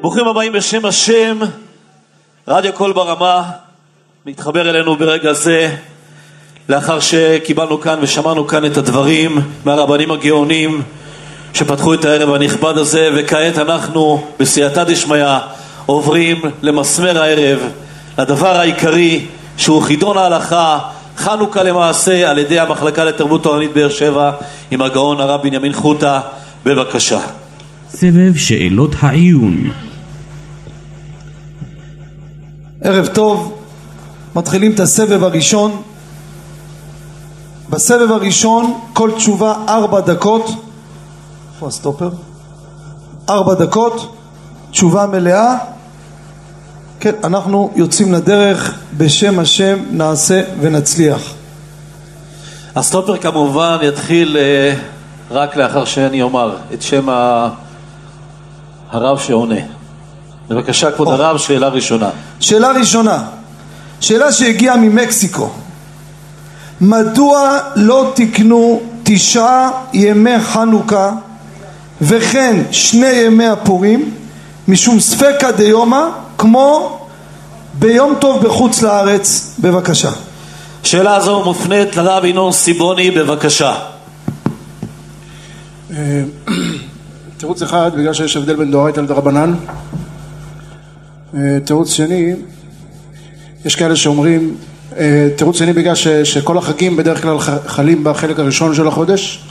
ברוכים הבאים בשם השם, רדיו קול ברמה, מתחבר אלינו ברגע זה, לאחר שקיבלנו כאן ושמענו כאן את הדברים מהרבנים הגאונים שפתחו את הערב הנכבד הזה, וכעת אנחנו בסייעתא דשמיא עוברים למסמר הערב, לדבר העיקרי שהוא חידון ההלכה, חנוכה למעשה, על ידי המחלקה לתרבות תורנית באר שבע עם הגאון הרב בנימין חוטה, בבקשה. סבב שאלות העיון. ערב טוב, מתחילים את הסבב הראשון. בסבב הראשון כל תשובה ארבע דקות. איפה הסטופר? ארבע דקות, תשובה מלאה. כן, אנחנו יוצאים לדרך, בשם השם נעשה ונצליח. הסטופר כמובן יתחיל אה, רק לאחר שאני אומר את שם. הרב שעונה. בבקשה כבוד. הרב, שאלה ראשונה. שאלה ראשונה, שאלה שהגיעה ממקסיקו. מדוע לא תקנו תשעה ימי חנוכה וכן שני ימי הפורים משום ספקא דיומא כמו ביום טוב בחוץ לארץ? בבקשה. שאלה זו מופנית לרב ינון סיבוני, בבקשה. אה, תירוץ אחד, בגלל שיש הבדל בין דאורייתא לדרבנן. אה, תירוץ שני, יש כאלה שאומרים, אה, תירוץ שני בגלל ש, שכל החגים בדרך כלל חלים בחלק הראשון של החודש,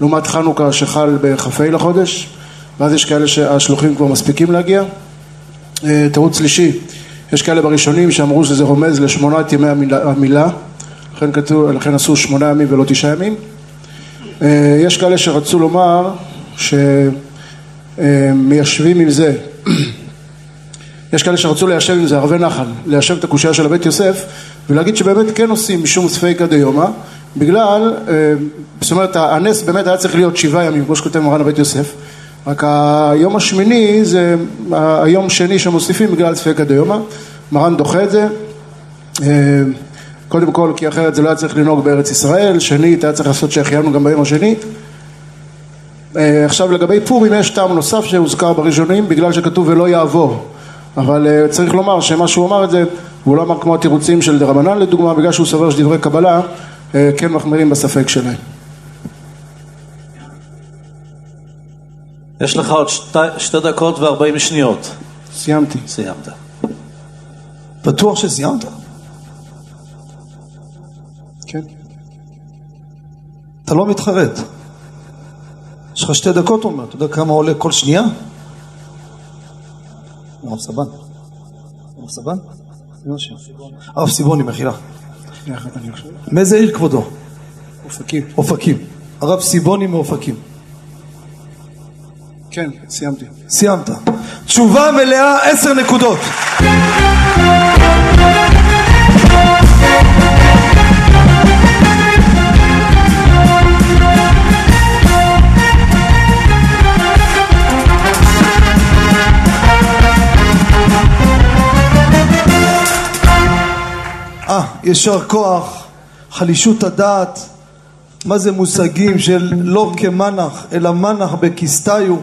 לעומת חנוכה שחל בכ"ה לחודש, ואז יש כאלה שהשלוחים כבר מספיקים להגיע. אה, תירוץ שלישי, יש כאלה בראשונים שאמרו שזה רומז לשמונת ימי המילה, המילה לכן, כתוב, לכן עשו שמונה ימים ולא תשעה ימים. יש כאלה שרצו לומר שמיישבים עם זה, יש כאלה שרצו ליישב עם זה ערבי נחל, ליישב את הקושייה של הבית יוסף ולהגיד שבאמת כן עושים משום ספיקא דיומא בגלל, אה, זאת אומרת הנס באמת היה צריך להיות שבעה ימים כמו שכותב מרן הבית יוסף. רק היום השמיני זה היום שני שמוסיפים בגלל ספיקא דיומא מרן דוחה את זה. אה, קודם כל כי אחרת זה לא היה צריך לנהוג בארץ ישראל, שנית היה צריך לעשות שהחיינו גם ביום השני. אה, עכשיו לגבי פורים יש טעם נוסף שהוזכר בראשונים בגלל שכתוב ולא יעבור אבל אה, צריך לומר שמה שהוא אמר את זה הוא לא אמר כמו התירוצים של דרבנן לדוגמה בגלל שהוא סובר שדברי קבלה אה, כן מחמירים בספק שלהם. יש לך עוד שתי, שתי דקות וארבעים שניות. סיימתי. סיימת. בטוח שסיימת? כן. אתה לא מתחרט. יש לך שתי דקות אומר, אתה יודע כמה עולה כל שנייה? הרב סבן. הרב סבן? הרב סיבוני, מחילה. מאיזה עיר כבודו? אופקים. אופקים. הרב סיבוני מאופקים. כן, סיימתי. סיימת. תשובה מלאה עשר נקודות. יישר כוח, חלישות הדעת, מה זה מושגים של לא כמנח, אלא מנח בכיסתיו.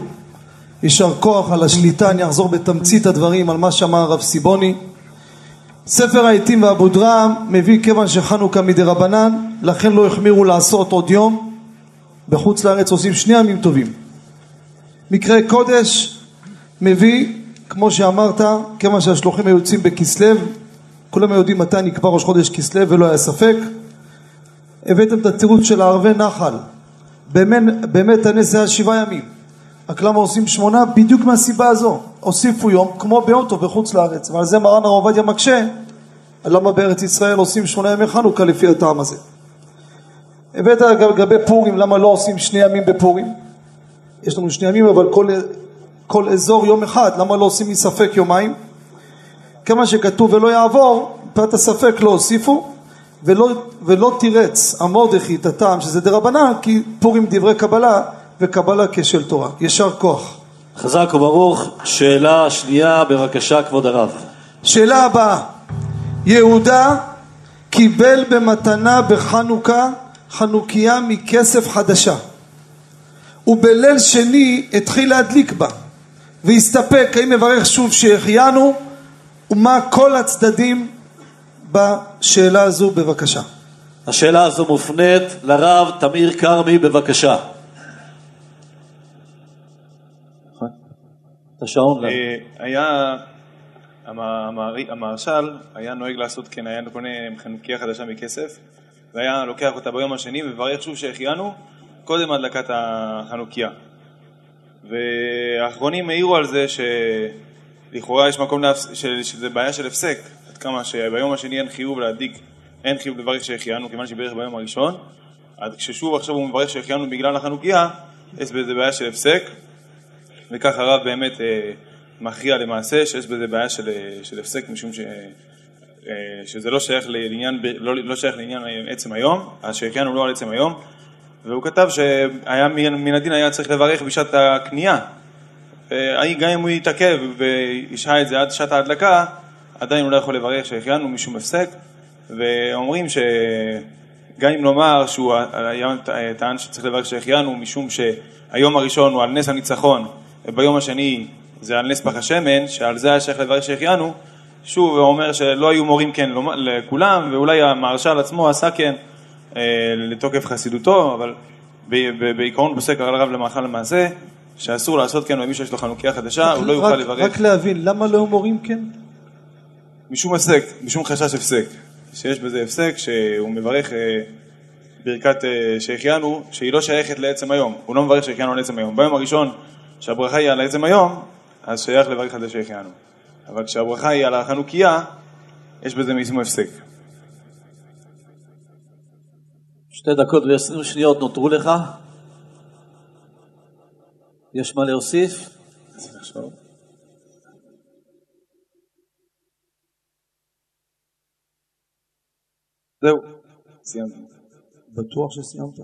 יישר כוח על השליטה, אני אחזור בתמצית הדברים על מה שאמר הרב סיבוני. ספר העטים והבודרם מביא כיוון שחנוכה מדרבנן, לכן לא החמירו לעשות עוד יום. בחוץ לארץ עושים שני ימים טובים. מקרה קודש מביא, כמו שאמרת, כיוון שהשלוחים היו יוצאים בכסלו, כולם יודעים מתי נקבע ראש חודש כסלו ולא היה ספק. הבאתם את התירוץ של הערבי נחל. באמת, באמת הנס היה שבעה ימים. רק למה עושים שמונה? בדיוק מהסיבה הזו. הוסיפו יום כמו ביום טוב בחוץ לארץ. ועל זה מרן הרב עובדיה מקשה, למה בארץ ישראל עושים שמונה ימי חנוכה לפי הטעם הזה. הבאת לגבי פורים, למה לא עושים שני ימים בפורים? יש לנו שני ימים, אבל כל, כל אזור יום אחד, למה לא עושים מספק יומיים? כמה שכתוב ולא יעבור, מפאת הספק לא הוסיפו, ולא, ולא תירץ המורדכי את הטעם שזה דרבנן, כי פורים דברי קבלה, וקבלה כשל תורה. יישר כוח. חזק וברוך. שאלה שנייה, בבקשה כבוד הרב. שאלה הבאה, יהודה קיבל במתנה בחנוכה חנוכיה מכסף חדשה ובליל שני התחיל להדליק בה ויסתפק האם מברך שוב שהחיינו ומה כל הצדדים בשאלה הזו בבקשה. השאלה הזו מופנית לרב תמיר כרמי, בבקשה. את השעון. אה, היה, המהרש"ל היה נוהג לעשות כן, היה קונה חנוכיה חדשה מכסף והיה לוקח אותה ביום השני ומברך שוב שהחיינו קודם הדלקת החנוכיה. והאחרונים העירו על זה שלכאורה יש מקום, להפס... שזה בעיה של הפסק, עד כמה שביום השני אין חיוב להדליק, אין חיוב לברך שהחיינו כיוון שברך ביום הראשון, עד כששוב עכשיו הוא מברך שהחיינו בגלל החנוכיה, יש בזה בעיה של הפסק, וכך הרב באמת אה, מכריע למעשה שיש בזה בעיה של, אה, של הפסק משום ש, אה, שזה לא שייך לעניין, לא, לא שייך לעניין עצם היום, שהחיינו לא על עצם היום, והוא כתב שהיה מן הדין היה צריך לברך בשעת הקנייה. אה, גם אם הוא יתעכב וישהה את זה עד שעת ההדלקה, עדיין הוא לא יכול לברך שהחיינו משום הפסק, ואומרים שגם אם נאמר שהוא היה טען שצריך לברך שהחיינו משום שהיום הראשון הוא על נס הניצחון, וביום השני זה על נס פח השמן, שעל זה היה שייך לברך שהחיינו, שוב הוא אומר שלא היו מורים כן לכולם, ואולי המהרש"ל עצמו עשה כן אה, לתוקף חסידותו, אבל בעיקרון פוסק הרב למאכל למעשה, שאסור לעשות כן במי שיש לו חנוכיה חדשה, הוא לא יוכל רק, לברך. רק להבין, למה לא אומרים כן? משום הפסק, משום חשש הפסק, שיש בזה הפסק שהוא מברך אה, ברכת אה, שהחיינו, שהיא לא שייכת לעצם היום, הוא לא מברך שהחיינו על עצם היום. ביום הראשון שהברכה היא על עצם היום, אז שייך לברך על זה שהחיינו. אבל כשהברכה היא על החנוכיה, יש בזה משום הפסק. שתי דקות ועשרים שניות נותרו לך. יש מה להוסיף? זהו, סיימתי. בטוח שסיימת.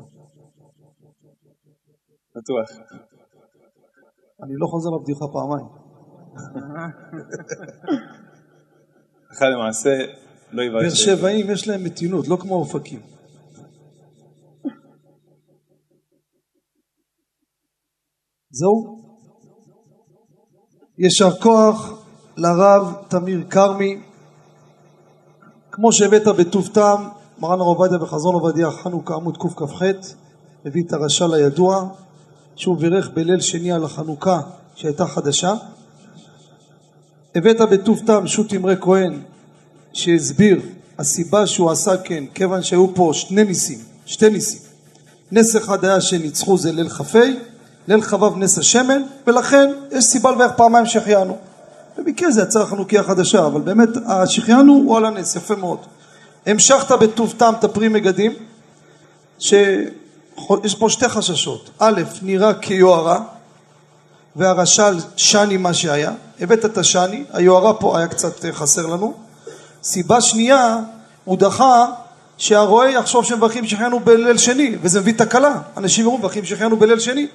בטוח. אני לא חוזר לבדיחה פעמיים. הלכה למעשה לא יברך. באר שבעים יש להם מתינות, לא כמו אופקים. זהו. יישר כוח לרב תמיר כרמי. כמו שהבאת בטוב טעם, מרן הרב עובדיה בחזון עובדיה חנוכה עמוד קכ"ח, הביא את הרש"ל הידוע, שהוא בירך בליל שני על החנוכה שהייתה חדשה. הבאת בטוב טעם שות אמרי כהן שהסביר הסיבה שהוא עשה כן, כיוון שהיו פה שני ניסים, שתי ניסים. נס אחד היה שניצחו זה ליל כ"ה, ליל כ"ו נס השמן, ולכן יש סיבה לברך פעמיים שהחיינו. במקרה זה יצא חנוכיה חדשה, אבל באמת השחיינו הוא על הנס, יפה מאוד. המשכת בטוב טעם תפרי מגדים, שיש פה שתי חששות. א', נראה כיוהרה, והרש"ל שני מה שהיה, הבאת את השני, היוהרה פה היה קצת אה, חסר לנו. סיבה שנייה, הוא דחה שהרועה יחשוב שמברכים שהחיינו בליל שני, וזה מביא תקלה, אנשים יראו מברכים שהחיינו בליל שני.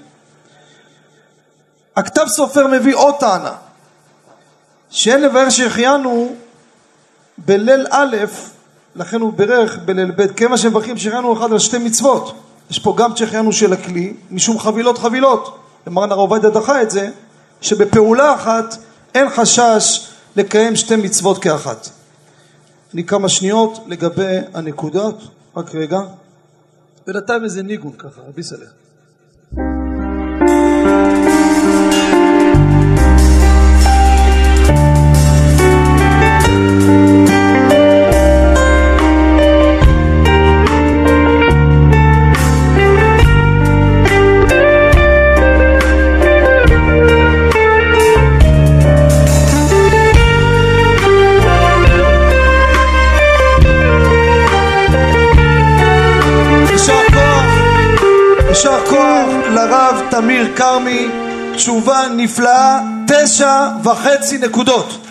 הכתב סופר מביא עוד טענה, שאין לבאר שהחיינו בליל א', לכן הוא בירך בליל ב', כיוון שמברכים שהחיינו אחד על שתי מצוות. יש פה גם שהחיינו של הכלי, משום חבילות חבילות. ומרן הרב עובדיה דחה את זה, שבפעולה אחת אין חשש לקיים שתי מצוות כאחת. אני כמה שניות לגבי הנקודות, רק רגע. בינתיים איזה ניגון ככה, רבי. תמיר כרמי, תשובה נפלאה, תשע וחצי נקודות.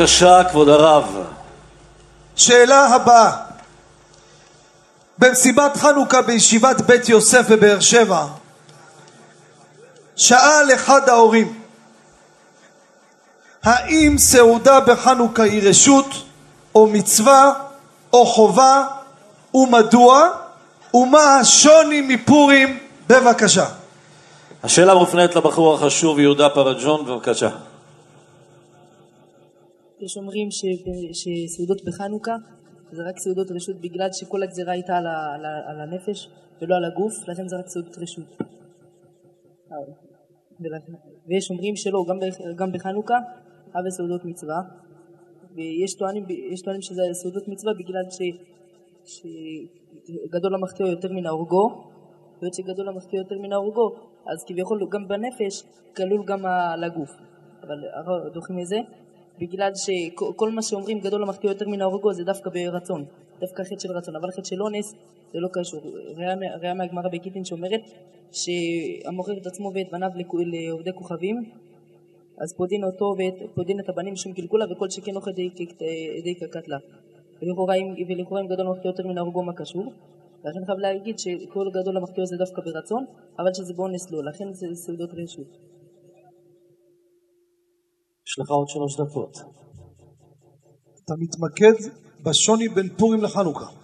בבקשה, כבוד הרב. שאלה הבאה במסיבת חנוכה בישיבת בית יוסף בבאר שבע שאל אחד ההורים האם סעודה בחנוכה היא רשות או מצווה או חובה ומדוע ומה השוני מפורים בבקשה השאלה מופנית לבחור החשוב יהודה פרג'ון, בבקשה. יש אומרים שסעודות בחנוכה זה רק סעודות רשות בגלל שכל הגזירה הייתה על, ה- על, ה- על הנפש ולא על הגוף, לכן זה רק סעודות רשות. ולכן- ויש אומרים שלא, גם, גם בחנוכה הווה סעודות מצווה, ויש טוענים, יש טוענים שזה סעודות מצווה בגלל ש, שגדול המחטיא יותר מן ההורגו, והיות שגדול המחטיא יותר מן ההורגו, אז כביכול גם בנפש כלול גם על הגוף. אבל דוחים את זה, בגלל שכל מה שאומרים גדול המחטיא יותר מן ההורגו זה דווקא ברצון, דווקא חטא של רצון, אבל חטא של אונס זה לא קשור. ראיה מה- ראיה מהגמרא בגיטין שאומרת שהמוכר את עצמו ואת בניו לעובדי כוכבים אז פודין אותו ופודין את הבנים שום קלקולה וכל שכן אוכל. ולכאורה אם ולכאורה אם גדול המחטיא יותר מן ההורגו מה קשור? לכן חייב להגיד שכל גדול המחטיא זה דווקא ברצון, אבל שזה באונס לא, לכן זה סעודות רשות. יש לך עוד שלוש דקות. אתה מתמקד בשוני בין פורים לחנוכה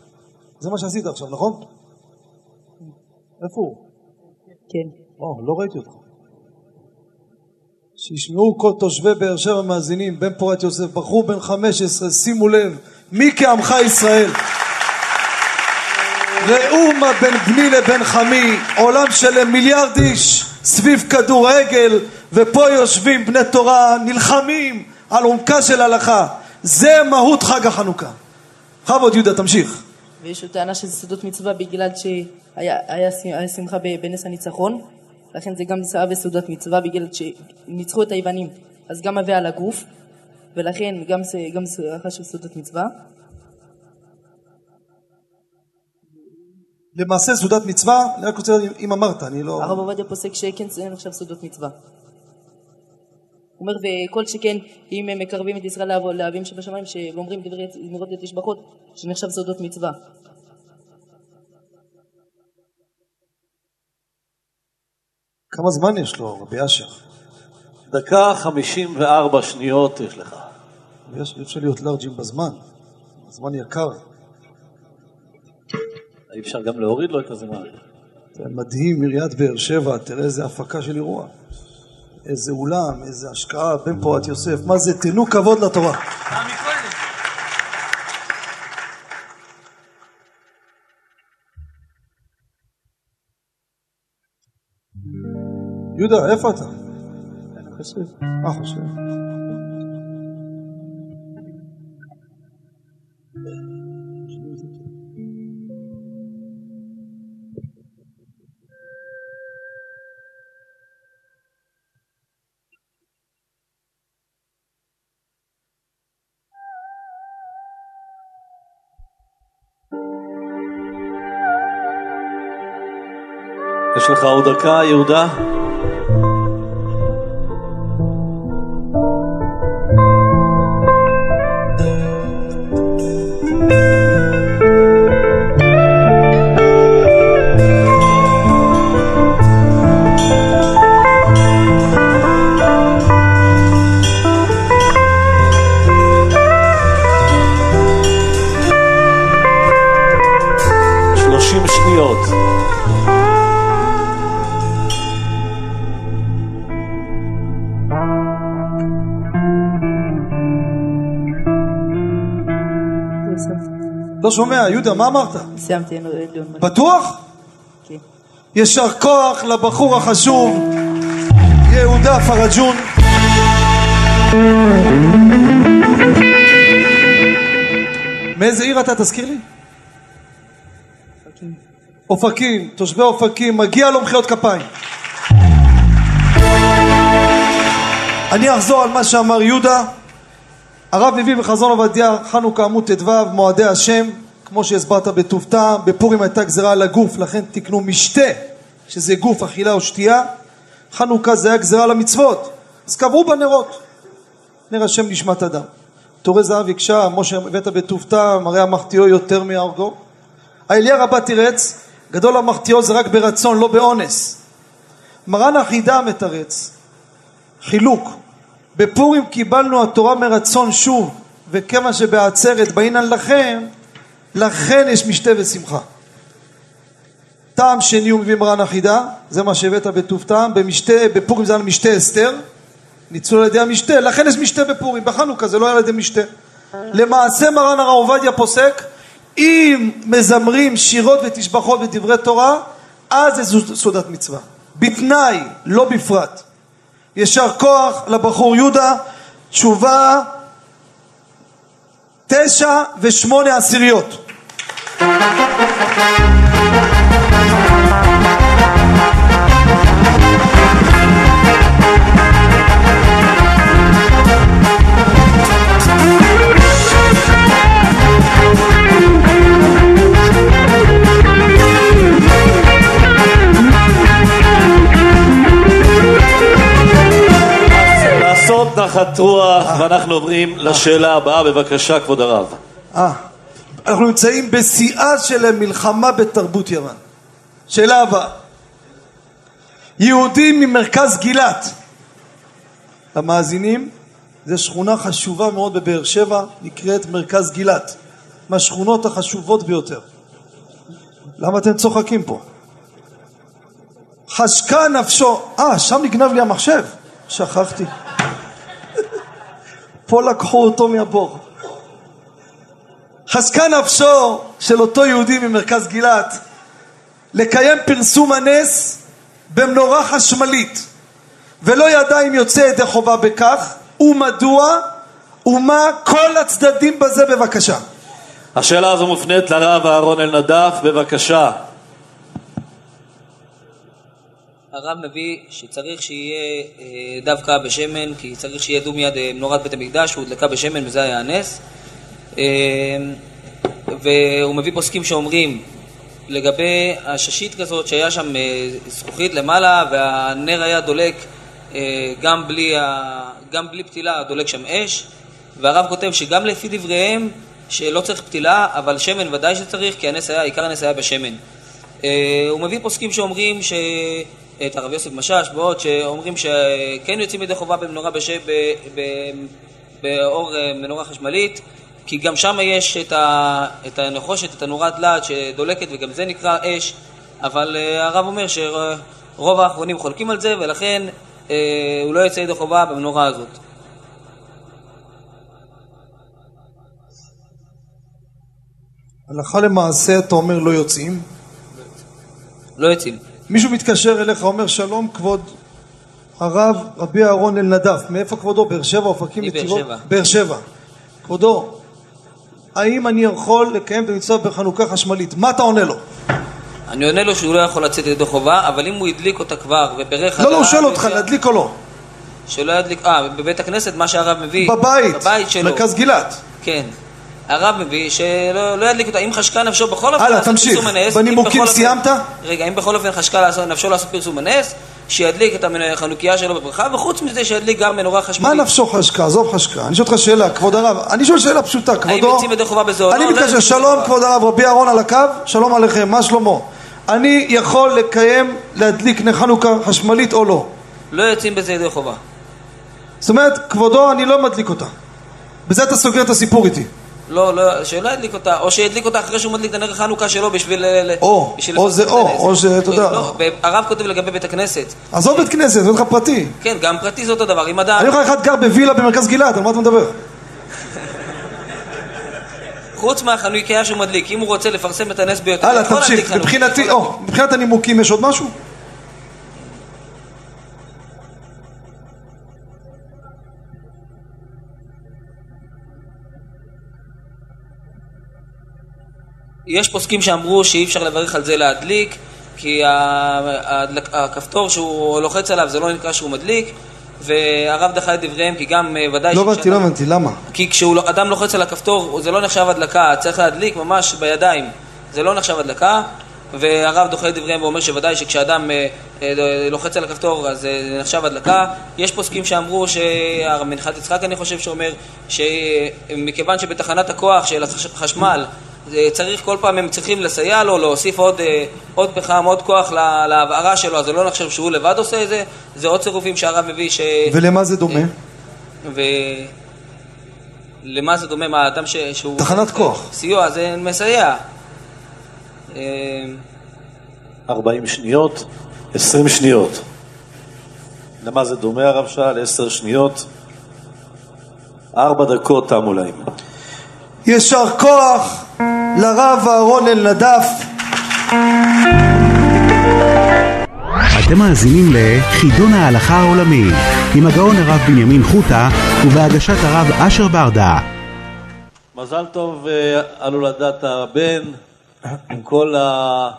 זה מה שעשית עכשיו נכון? איפה הוא? כן. או, לא ראיתי אותך. שישמעו כל תושבי באר שבע מאזינים, בן פורת יוסף, בחור בן 15, שימו לב, מי כעמך ישראל? ראו מה בין בני לבין חמי, עולם שלם מיליארד איש סביב כדורגל, ופה יושבים בני תורה, נלחמים על עומקה של הלכה. זה מהות חג החנוכה. בכבוד יהודה, תמשיך. ויש לו טענה שזה סעודות מצווה בגלל שהיה היה, היה שמחה בנס הניצחון, לכן זה גם נשאה בסעודת מצווה בגלל שניצחו את היוונים, אז גם הווה על הגוף, ולכן גם זה גם זה חשוב סעודת מצווה. למעשה סעודת מצווה, אני רק רוצה אם אמרת, אני לא... הרב עובדיה פוסק שכן נחשב סעודות מצווה. הוא אומר וכל שכן אם הם מקרבים את ישראל לאב- לאבים שבשמיים שאומרים דברי זמירות ותשבחות שנחשב סעודות מצווה. כמה זמן יש לו, רבי אשר? דקה חמישים וארבע שניות יש לך. רבי אשר, אי אפשר להיות לארג'ים בזמן. הזמן יקר. אי אפשר גם להוריד לו את הזמן. זה מדהים, עיריית באר שבע, תראה איזה הפקה של אירוע. איזה אולם, איזה השקעה, בן פורת יוסף, מה זה, תנו כבוד לתורה. יהודה, איפה אתה? מה חושב? יש לך עוד דקה, יהודה? שומע, יהודה, מה אמרת? סיימתי. בטוח? כן. יישר כוח לבחור החשוב, יהודה פרג'ון. מאיזה עיר אתה, תזכיר לי? אופקים, תושבי אופקים, מגיע לו מחיאות כפיים. אני אחזור על מה שאמר יהודה. הרב מביא בחזון עובדיה חנוכה עמוד ט"ו מועדי השם כמו שהסברת בטוב טעם בפורים הייתה גזירה על הגוף לכן תקנו משתה שזה גוף אכילה או שתייה חנוכה זה היה גזירה על המצוות אז קבעו בנרות נר השם נשמת אדם תורי זהב הקשה, משה הבאת בטוב טעם, הרי המחטיאו יותר מהרגו. האליה רבה תירץ, גדול המחטיאו זה רק ברצון, לא באונס. מרן החידה מתרץ, חילוק. בפורים קיבלנו התורה מרצון שוב, וכיוון שבעצרת באינן לכם, לכן יש משתה ושמחה. טעם שני הוא מביא מרן החידה, זה מה שהבאת בטוב טעם, במשתה, בפורים זה על משתה אסתר, ניצול על ידי המשתה, לכן יש משתה בפורים, בחנוכה זה לא היה על ידי משתה. למעשה מרן הרב עובדיה פוסק, אם מזמרים שירות ותשבחות ודברי תורה, אז זה סעודת מצווה. בתנאי, לא בפרט. יישר כוח לבחור יהודה, תשובה תשע ושמונה עשיריות. נחת רוח, ואנחנו עוברים לשאלה הבאה, בבקשה כבוד הרב. אה, אנחנו נמצאים בשיאה של המלחמה בתרבות יוון. שאלה הבאה. יהודים ממרכז גילת. למאזינים, זו שכונה חשובה מאוד בבאר שבע, נקראת מרכז גילת. מהשכונות החשובות ביותר. למה אתם צוחקים פה? חשקה נפשו, אה, שם נגנב לי המחשב, שכחתי. פה לקחו אותו מהבור. חזקה נפשו של אותו יהודי ממרכז גילת לקיים פרסום הנס במנורה חשמלית ולא ידע אם יוצא ידי חובה בכך ומדוע ומה כל הצדדים בזה בבקשה. השאלה הזו מופנית לרב אהרון אלנדף, בבקשה. הרב מביא שצריך שיהיה אה, דווקא בשמן, כי צריך שיהיה דו מיד אה, מנורת בית המקדש, שהודלקה בשמן וזה היה הנס. אה, והוא מביא פוסקים שאומרים לגבי הששית כזאת שהיה שם זכוכית למעלה והנר היה דולק גם בלי. גם בלי פתילה, דולק שם אש. והרב כותב שגם לפי דבריהם שלא צריך פתילה, אבל שמן ודאי שצריך, כי הנס היה, עיקר הנס היה בשמן. הוא מביא פוסקים שאומרים ש... את הרב יוסף משאש ועוד, שאומרים שכן יוצאים ידי חובה במנורה בש... ב... ב... באור אה, מנורה חשמלית, כי גם שם יש את, ה... את הנחושת, את הנורת להט שדולקת וגם זה נקרא אש, אבל אה, הרב אומר שרוב האחרונים חולקים על זה ולכן אה, הוא לא יוצא ידי חובה במנורה הזאת. הלכה למעשה אתה אומר לא יוצאים? לא יוצאים. מישהו מתקשר אליך, אומר שלום כבוד הרב רבי אהרון אלנדף, מאיפה כבודו? באר שבע, אופקים, שבע. באר שבע. כבודו, האם אני יכול לקיים את המצווה בחנוכה חשמלית? מה אתה עונה לו? אני עונה לו שהוא לא יכול לצאת ידי חובה, אבל אם הוא הדליק אותה כבר וברך... לא, לא, הוא שואל אותך, להדליק או לא? שלא ידליק... אה, בבית הכנסת, מה שהרב מביא... בבית, בבית שלו. מרכז גילת. כן. הרב מביא שלא לא ידליק אותה, אם חשקה נפשו בכל אופן הלאה, תמשיך. בנימוקים סיימת? רגע, אם בכל אופן חשקה נפשו לעשות פרסום הנס, שידליק את החנוכיה שלו בברכה, וחוץ מזה שידליק גם מנורה חשמלית. מה נפשו חשקה? עזוב חשקה. אני שואל אותך שאלה, כבוד הרב. אני שואל שאלה פשוטה, כבודו. האם יוצאים ידי חובה בזו? אני מתקשר, לא שלום כבוד הרב, רבי אהרון על הקו, שלום עליכם, מה שלמה? אני יכול לקיים, להדליק נר חנוכה חשמלית או לא? לא יוצאים בזה ידי חובה. זאת אומרת, כבודו, אני לא מדליק אותה. בזה אתה סוגר את הסיפור איתי. לא, לא, שלא ידליק אותה, או שידליק אותה אחרי שהוא מדליק את הנר חנוכה שלו בשביל... או, בשביל או זה או, או שאתה יודע. לא, הרב כותב לגבי בית הכנסת. עזוב בית כנסת, זה אותך פרטי. כן, גם פרטי זה אותו דבר, אם אדם... אני אומר לך אחד גר בווילה במרכז גלעד, על מה אתה מדבר? חוץ מהחנוכיה שהוא מדליק, אם הוא רוצה לפרסם את הנס ביותר, הלאה, תמשיך, מבחינתי, או, מבחינת הנימוקים יש עוד משהו? יש פוסקים שאמרו שאי אפשר לברך על זה להדליק, כי הכפתור שהוא לוחץ עליו זה לא נקרא שהוא מדליק, והרב דחה את דבריהם, כי גם אה, ודאי... לא הבנתי, לא הבנתי, למה? כי כשאדם לא- לוחץ על הכפתור זה לא נחשב הדלקה, צריך להדליק ממש בידיים, זה לא נחשב הדלקה. והרב דוחה את דבריהם ואומר שוודאי שכשאדם אה, אה, לוחץ על הכפתור אז זה נחשב הדלקה. יש פוסקים שאמרו, מנחת יצחק אני חושב שאומר, שמכיוון שבתחנת הכוח של החשמל צריך כל פעם הם צריכים לסייע לו, להוסיף עוד, אה, עוד פחם, עוד כוח לה- להבערה שלו, אז זה לא נחשב שהוא לבד עושה את זה, זה עוד צירופים שהרב מביא ש... ולמה זה דומה? ולמה זה דומה? מה, האדם ש... שהוא... תחנת כוח. סיוע, זה מסייע. אה, 40 שניות, 20 שניות. למה זה דומה הרב שאל? 10 שניות. ארבע דקות תמו להם. יישר כוח לרב אהרון אלנדף אתם מאזינים לחידון ההלכה העולמי עם הגאון הרב בנימין חוטה ובהגשת הרב אשר ברדה. מזל טוב אה, על הולדת הבן, עם כל ה...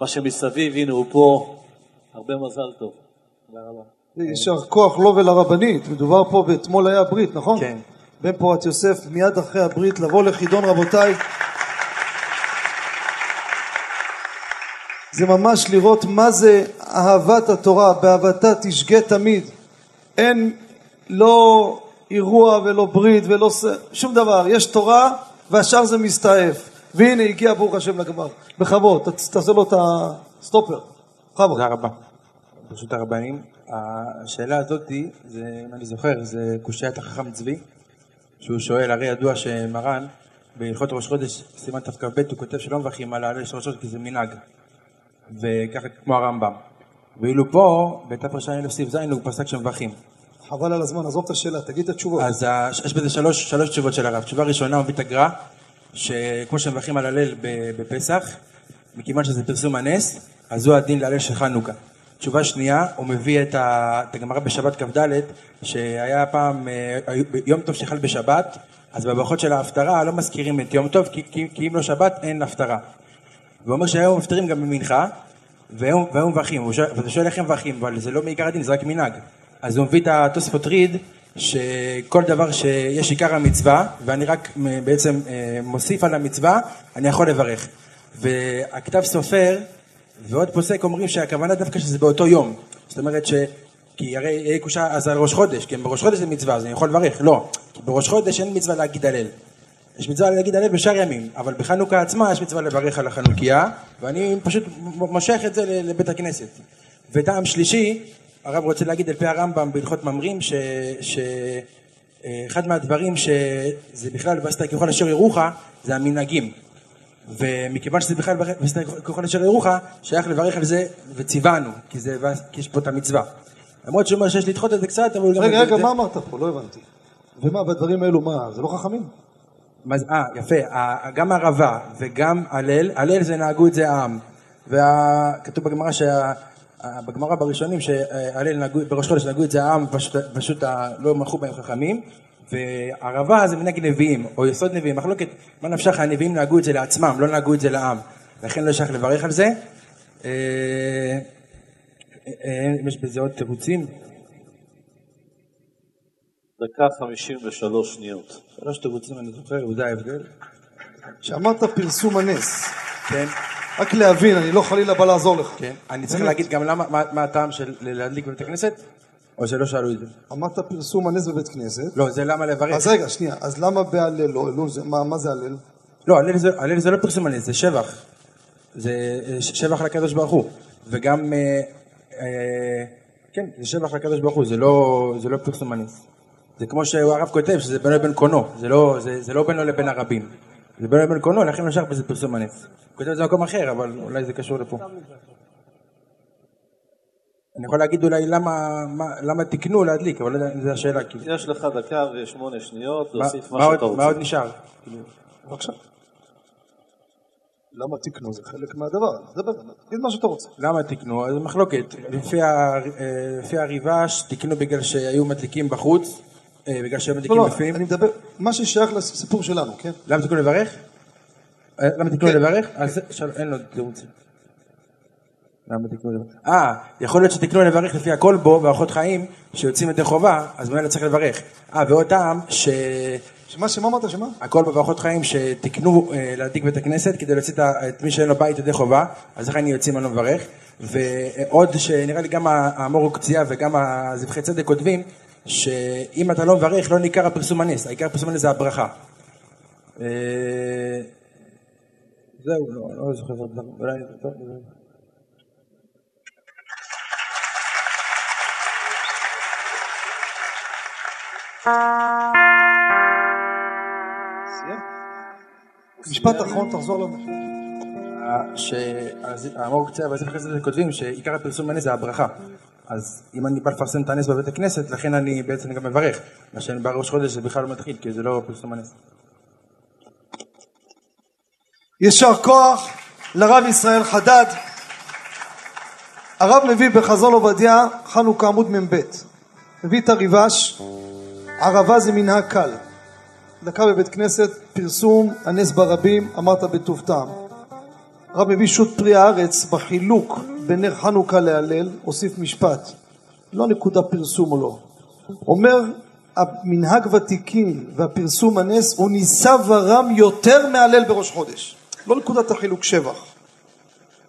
מה שמסביב, הנה הוא פה, הרבה מזל טוב. תודה רבה. יישר כוח לו ולרבנית מדובר פה ואתמול היה ברית נכון? כן. בן פורת יוסף מיד אחרי הברית לבוא לחידון רבותיי. זה ממש לראות מה זה אהבת התורה. באהבתה תשגה תמיד. אין לא אירוע ולא ברית ולא. שום דבר. יש תורה והשאר זה מסתעף. והנה הגיע ברוך השם לגמר. בכבוד. תעשה לו את הסטופר. בכבוד. תודה רבה. ברשות הרבנים, השאלה הזאת, זה, אם אני זוכר, זה קושיית החכם צבי, שהוא שואל, הרי ידוע שמרן, בהלכות ראש חודש, סימן תכ"ב, הוא כותב שלא מברכים על העלה של ראש חודש כי זה מנהג, וככה כמו הרמב"ם. ואילו פה, בתר"ע סעיף ז', הוא פסק שמברכים. חבל על הזמן עזוב את השאלה תגיד את התשובות אז יש בזה שלוש, שלוש תשובות של הרב. תשובה ראשונה, הוא מביא את הגר"א, שכמו שמברכים על הלל בפסח, מכיוון שזה פרסום הנס, אז הוא הדין להלל של חנוכה. תשובה שנייה, הוא מביא את, הגמרא בשבת כ"ד, שהיה פעם אה, יום טוב שחל בשבת, אז בברכות של ההפטרה לא מזכירים את יום טוב, כי, כי, כי אם לא שבת אין הפטרה. והוא אומר שהיום מפטרים גם במנחה, והיום מברכים, ואתה שואל איך הם מברכים, אבל זה לא מעיקר הדין, זה רק מנהג. אז הוא מביא את התוספות ריד, שכל דבר שיש עיקר המצווה, ואני רק בעצם אה, מוסיף על המצווה, אני יכול לברך. והכתב סופר ועוד פוסק אומרים שהכוונה דווקא שזה באותו יום. זאת אומרת ש... כי הרי יהיה קושה אז על ראש חודש, כי בראש חודש זה מצווה, אז אני יכול לברך. לא, בראש חודש אין מצווה להגיד הלל. יש מצווה להגיד הלל בשאר ימים, אבל בחנוכה עצמה יש מצווה לברך על החנוכיה, ואני פשוט מושך את זה לבית הכנסת. וטעם שלישי, הרב רוצה להגיד על פי הרמב"ם בהלכות ממרים, שאחד מהדברים שזה בכלל ועשית ככל אשר ירוך, זה המנהגים. ומכיוון שזה בכלל ועשית ככל אשר ירוך, שייך לברך על זה וציוונו, כי, זה, כי יש פה את המצווה. למרות שהוא אומר שיש לדחות את זה קצת, אבל הוא גם... רגע, רגע, מה אמרת פה? לא הבנתי. ומה, בדברים האלו, מה, זה לא חכמים? אה, יפה, גם ערבה וגם הלל, הלל זה נהגו את זה העם. וכתוב בגמרא שה... בגמרא בראשונים שהלל נהגו, בראש חודש נהגו את זה העם, פשוט, לא מלכו בהם חכמים. וערבה זה מנהג נביאים, או יסוד נביאים, מחלוקת, מה נפשך, הנביאים נהגו את זה לעצמם, לא נהגו את זה לעם. לכן לא שייך לברך על זה. אה, אה, יש בזה עוד תירוצים? דקה 53 שניות. שלוש תירוצים אני זוכר, וזה ההבדל. שאמרת פרסום הנס. כן. רק להבין, אני לא חלילה בא לעזור לך. כן. אני צריך. להגיד גם למה, מה, מה הטעם של להדליק בבית הכנסת? או שלא שאלו את זה? אמרת פרסום הנס בבית כנסת. לא, זה למה לברך. אז רגע, שנייה, אז למה בהלל לא? לא, זה- מה מה זה הלל? לא, הלל זה, הלל זה לא פרסום הנס, זה שבח. זה אה, שבח לקדוש ברוך הוא. וגם, אה, אה, כן, זה שבח לקדוש ברוך הוא, זה לא, זה לא פרסום הנס. זה כמו שהרב כותב, שזה בינו לבין קונו, זה לא, זה, זה לא בינו לבין הרבים. זה בינו לבין קונו, לכן לא שייך בזה פרסום הנס. הוא כותב את זה במקום אחר, אבל אולי זה קשור לפה. אני יכול להגיד אולי למה, מה, למה תיקנו להדליק, אבל לא יודע אם זו השאלה. כאילו. יש לך דקה ושמונה שניות מה, להוסיף מה מה, שאתה רוצה. מה עוד נשאר? בבקשה. למה תקנו? זה חלק מהדבר. דבר, תגיד מה שאתה רוצה. למה תיקנו? אז מחלוקת. לפי, ה, לפי הריבש, תיקנו בגלל שהיו מדליקים בחוץ, אה, בגלל שהיו לא, מדליקים לא, בפנים. אני מדבר, מה ששייך לסיפור שלנו, כן? למה תיקנו לברך? אה, למה תיקנו כן. לברך? אז אין לו תירוצים. למה תיקנו לברך? אה, יכול להיות שתיקנו לברך לפי הכלבו ואורחות חיים שיוצאים ידי חובה, אז ממילא צריך לברך. אה, ועוד טעם ש... שמה, שמה אמרת, שמה? הכל בברכות חיים שתיקנו אה, להדליק בית הכנסת כדי להוציא את מי שאין לו בית ידי חובה, אז אני יוצאים אני לא מברך. ועוד שנראה לי גם האמור קציעה וגם הזבחי צדק כותבים, שאם אתה לא מברך לא ניכר הפרסום הנס, העיקר הפרסום הנס זה הברכה. אה, זהו, לא, לא זוכר, אולי... משפט אחרון, תחזור לנו. שהאמור קציעה והזבחי צדק כותבים שעיקר הפרסום הנס זה הברכה. אז אם אני בא לפרסם את הנס בבית הכנסת, לכן אני בעצם גם מברך. מה שאני בא ראש חודש זה בכלל לא מתחיל, כי זה לא פרסום הנס. יישר כוח לרב ישראל חדד. הרב מביא בחזון עובדיה חנוכה עמוד מ"ב. מביא את הריבש, ערבה זה מנהג קל. דקה בבית כנסת, פרסום הנס ברבים, אמרת בטוב טעם. הרב מביא שו"ת פרי הארץ בחילוק בין נר חנוכה להלל, הוסיף משפט, לא נקודה פרסום או לא. אומר המנהג ותיקין והפרסום הנס הוא נישא ורם יותר מהלל בראש חודש. לא נקודת החילוק שבח.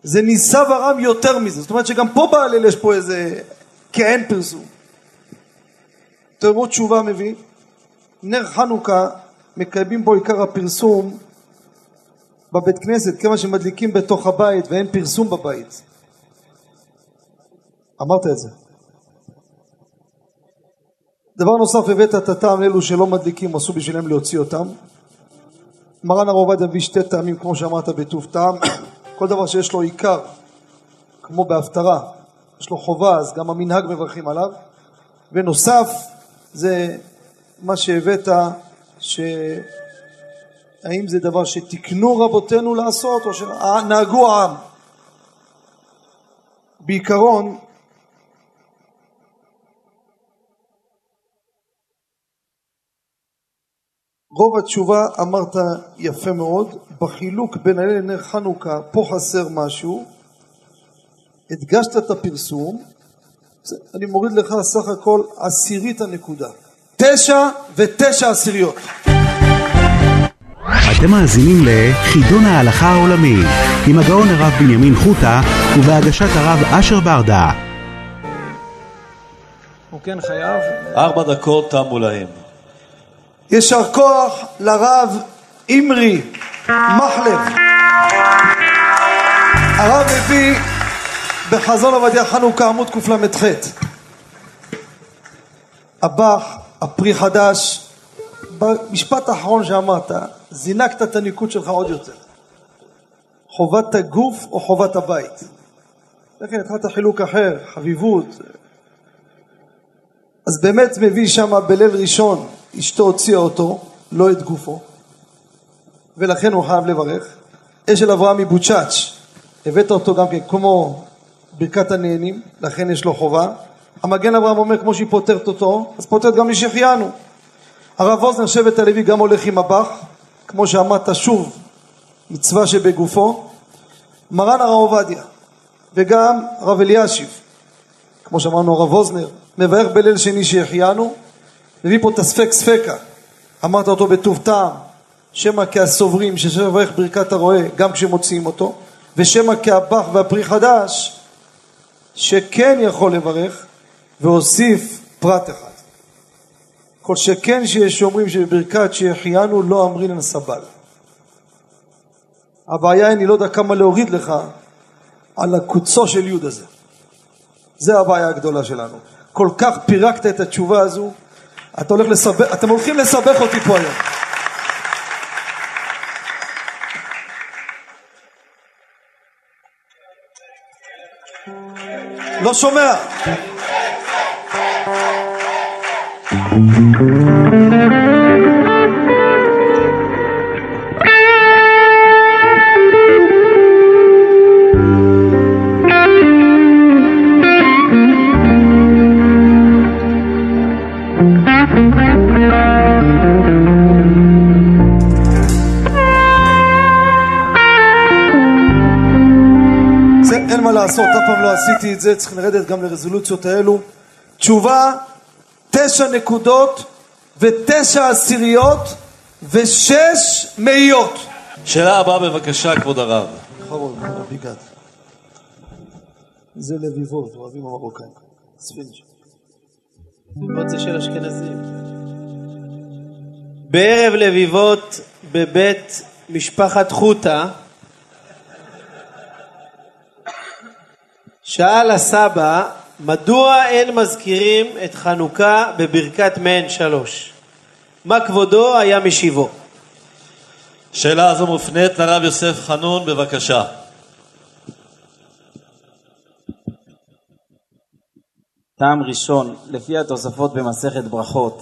זה נישא ורם יותר מזה. זאת אומרת שגם פה בהלל יש פה איזה כעין פרסום. תאמרו תשובה מביא, נר חנוכה מקיימים בו עיקר הפרסום בבית כנסת, כיוון שמדליקים בתוך הבית ואין פרסום בבית. אמרת את זה. דבר נוסף, הבאת את הטעם לאלו שלא מדליקים, עשו בשבילם להוציא אותם. מרן הרב עובדיה מביא שתי טעמים, כמו שאמרת, בטוב טעם. כל דבר שיש לו עיקר, כמו בהפטרה, יש לו חובה, אז גם המנהג מברכים עליו. ונוסף, זה מה שהבאת, ש... האם זה דבר שתיקנו רבותינו לעשות, או שנהגו העם? בעיקרון, רוב התשובה אמרת יפה מאוד, בחילוק בין הלל לנר חנוכה, פה חסר משהו, הדגשת את הפרסום, אני מוריד לך סך הכל עשירית הנקודה. תשע ותשע עשיריות. אתם מאזינים לחידון ההלכה העולמי עם הגאון הרב בנימין חוטה ובהגשת הרב אשר ברדה. הוא כן חייב. ארבע דקות תמו להם. יישר כוח לרב אימרי מחלב. הרב מביא בחזון עובדיה חנוכה עמוד קל"ח. הבח, הפרי חדש, במשפט האחרון שאמרת, זינקת את הניקוד שלך עוד יותר. חובת הגוף או חובת הבית? לכן התחלת חילוק אחר, חביבות. אז באמת מביא שם בליל ראשון, אשתו הוציאה אותו, לא את גופו, ולכן הוא חייב לברך. אשל אברהם מבוצ'אץ', הבאת אותו גם כן כמו ברכת הנהנים, לכן יש לו חובה. המגן אברהם אומר כמו שהיא פותרת אותו, אז פותרת גם לשהחיינו. הרב אוזנר שבט הלוי גם הולך עם הבח, כמו שאמרת שוב, מצווה שבגופו. מרן הרב עובדיה וגם הרב אלישיב, כמו שאמרנו הרב אוזנר, מברך בליל שני שהחיינו, מביא פה את הספק ספקה, אמרת אותו בטוב טעם, שמא כהסוברים ששבח ברכת הרועה גם כשמוציאים אותו, ושמא כהבח והפרי חדש שכן יכול לברך, והוסיף פרט אחד. כל שכן שיש שאומרים שבברכת שהחיינו לא אמרינן סבל. הבעיה היא, אני לא יודע כמה להוריד לך על הקוצו של יוד הזה. זה הבעיה הגדולה שלנו. כל כך פירקת את התשובה הזו, אתה הולך לסבך, אתם הולכים לסבך אותי פה היום. לא שומע. זה לעשות, אף פעם לא עשיתי את זה, צריך לרדת גם לרזולוציות האלו. תשובה, תשע נקודות ותשע עשיריות ושש מאיות. שאלה הבאה בבקשה, כבוד הרב. אחרון, רבי גד. זה לביבות, אוהבים המרוקאים. ספינג'. לביבות זה של אשכנזים. בערב לביבות בבית משפחת חוטה שאל הסבא מדוע אין מזכירים את חנוכה בברכת מעין שלוש? מה כבודו היה משיבו? שאלה הזו מופנית לרב יוסף חנון, בבקשה. טעם ראשון, לפי התוספות במסכת ברכות,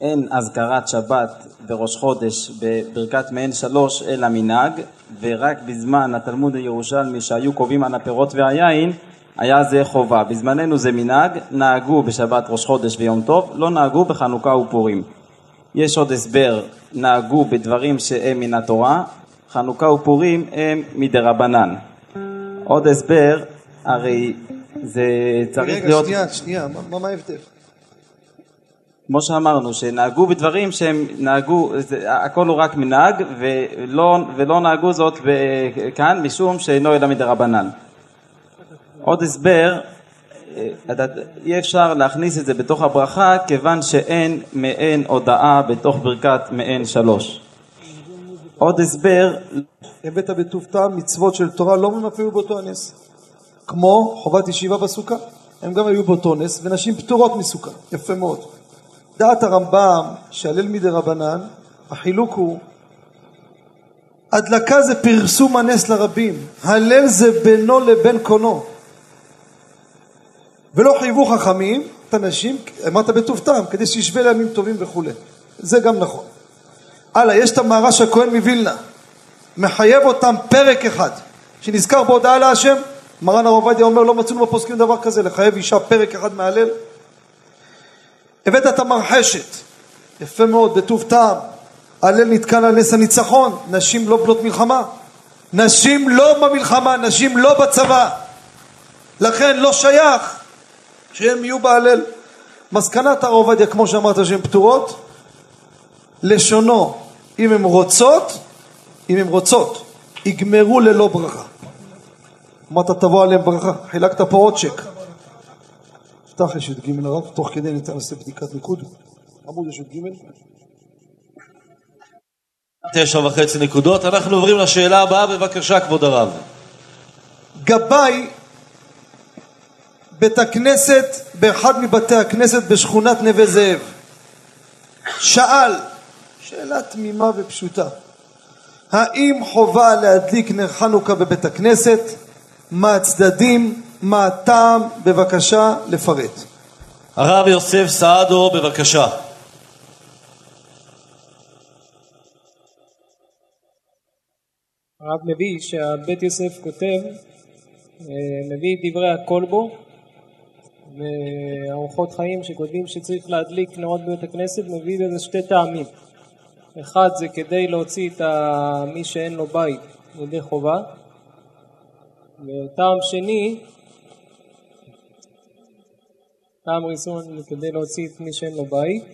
אין אזכרת שבת וראש חודש בברכת מעין שלוש אלא מנהג, ורק בזמן התלמוד הירושלמי שהיו קובעים על הפירות והיין, היה זה חובה. בזמננו זה מנהג, נהגו בשבת ראש חודש ויום טוב, לא נהגו בחנוכה ופורים. יש עוד הסבר, נהגו בדברים שהם מן התורה, חנוכה ופורים הם מדרבנן. עוד הסבר, הרי זה צריך רגע, להיות... שנייה, שנייה, מה- מה- ההבדל? כמו שאמרנו, שנהגו בדברים שהם נהגו, זה, הכל הוא רק מנהג, ולא, ולא נהגו זאת כאן משום שאינו אלא מדרבנן. עוד הסבר, אה, אי אפשר להכניס את זה בתוך הברכה כיוון שאין מעין הודאה בתוך ברכת מעין שלוש. עוד הסבר, הבאת בטוב טעם מצוות של תורה לא אפילו באותו הנס. כמו חובת ישיבה בסוכה, הם גם היו באותו נס, ונשים פטורות מסוכה, יפה מאוד. דעת הרמב"ם שהלל מדי רבנן, החילוק הוא הדלקה זה פרסום הנס לרבים, הלל זה בינו לבין קונו. ולא חייבו חכמים את הנשים, אמרת בטוב טעם, כדי שישווה לימים טובים וכולי. זה גם נכון. הלאה, יש את המהר"ש הכהן מווילנה, מחייב אותם פרק אחד, שנזכר בהודעה להשם, מרן הרב עובדיה אומר לא מצאנו בפוסקים דבר כזה, לחייב אישה פרק אחד מהלל. הבאת את המרחשת, יפה מאוד, בטוב טעם, הלל נתקן על נס הניצחון, נשים לא בנות מלחמה, נשים לא במלחמה, נשים לא בצבא, לכן לא שייך שהם יהיו בהלל. מסקנת הרב עובדיה, כמו שאמרת שהן פטורות, לשונו, אם הן רוצות, אם הן רוצות, יגמרו ללא ברכה. אמרת תבוא עליהם ברכה, חילקת פה עוד צ'ק. פתח יש י"ג הרב, תוך כדי ניתן לעשות בדיקת ניקוד. עמוד יש י"ג. תשע וחצי נקודות. אנחנו עוברים לשאלה הבאה, בבקשה, כבוד הרב. גבאי בית הכנסת באחד מבתי הכנסת בשכונת נווה זאב שאל שאלה תמימה ופשוטה האם חובה להדליק נר חנוכה בבית הכנסת? מה הצדדים? מה הטעם? בבקשה לפרט. הרב יוסף סעדו, בבקשה. הרב מביא שהבית יוסף כותב, אה, מביא את דברי הכלבו וארוחות חיים שכותבים שצריך להדליק נרות בבית הכנסת, מביא לזה שתי טעמים. אחד זה כדי להוציא את. מי שאין לו בית ידי חובה, וטעם שני, טעם ראשון כדי להוציא את מי שאין לו בית,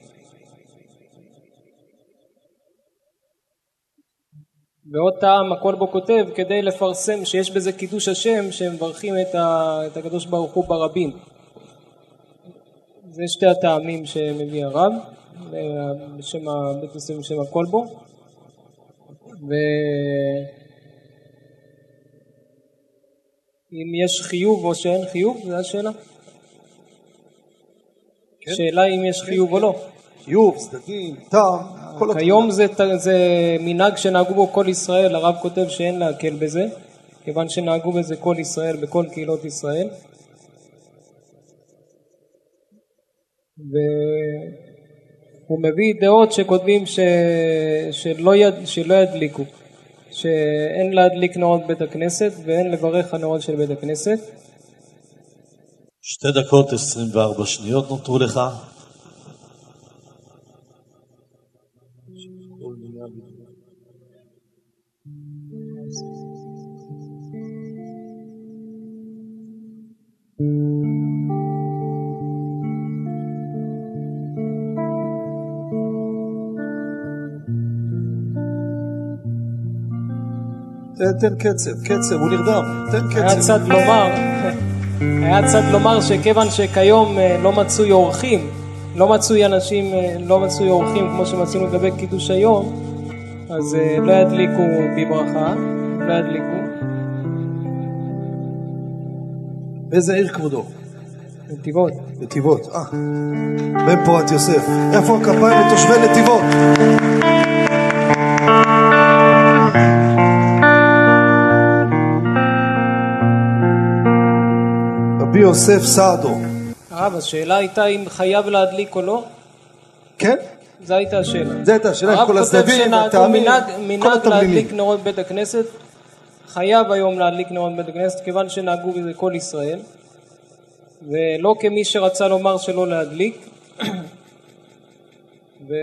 ועוד טעם הכל בו כותב כדי לפרסם שיש בזה קידוש השם שמברכים את, ה, את הקדוש ברוך הוא ברבים. זה שתי הטעמים שמביא הרב בשם בית יוסף בשם הכל בו. ואם יש חיוב או שאין חיוב, זו השאלה. כן. שאלה אם יש חיוב או לא. חיוב, צדדים, טעם, כל התמונה. כיום זה, זה מנהג שנהגו בו כל ישראל, הרב כותב שאין להקל בזה, כיוון שנהגו בזה כל ישראל בכל קהילות ישראל. והוא מביא דעות שכותבים ש... שלא, יד... שלא ידליקו, שאין להדליק נרות בית הכנסת ואין לברך הנרות של בית הכנסת. שתי דקות עשרים וארבע שניות נותרו לך. תן- תן קצב, קצב, הוא נרדם, תן היה קצב. צד לומר, היה צד לומר שכיוון שכיום אה, לא מצוי אורחים, לא מצוי אנשים, אה, לא מצוי אורחים כמו שמצאנו לגבי קידוש היום, אז אה, לא ידליקו בברכה, לא ידליקו. באיזה עיר כבודו? נתיבות. נתיבות, אה. בן פורת יוסף. איפה הכפיים לתושבי נתיבות? יוסף סעדו. הרב, השאלה הייתה אם חייב להדליק או לא? כן? זו הייתה השאלה. זו הייתה השאלה, כל שנהגו הטעמים, כל מנהג התבלינים. להדליק נרות בית הכנסת, חייב היום להדליק נרות בית הכנסת, כיוון שנהגו בזה כל ישראל, ולא כמי שרצה לומר שלא להדליק. ו...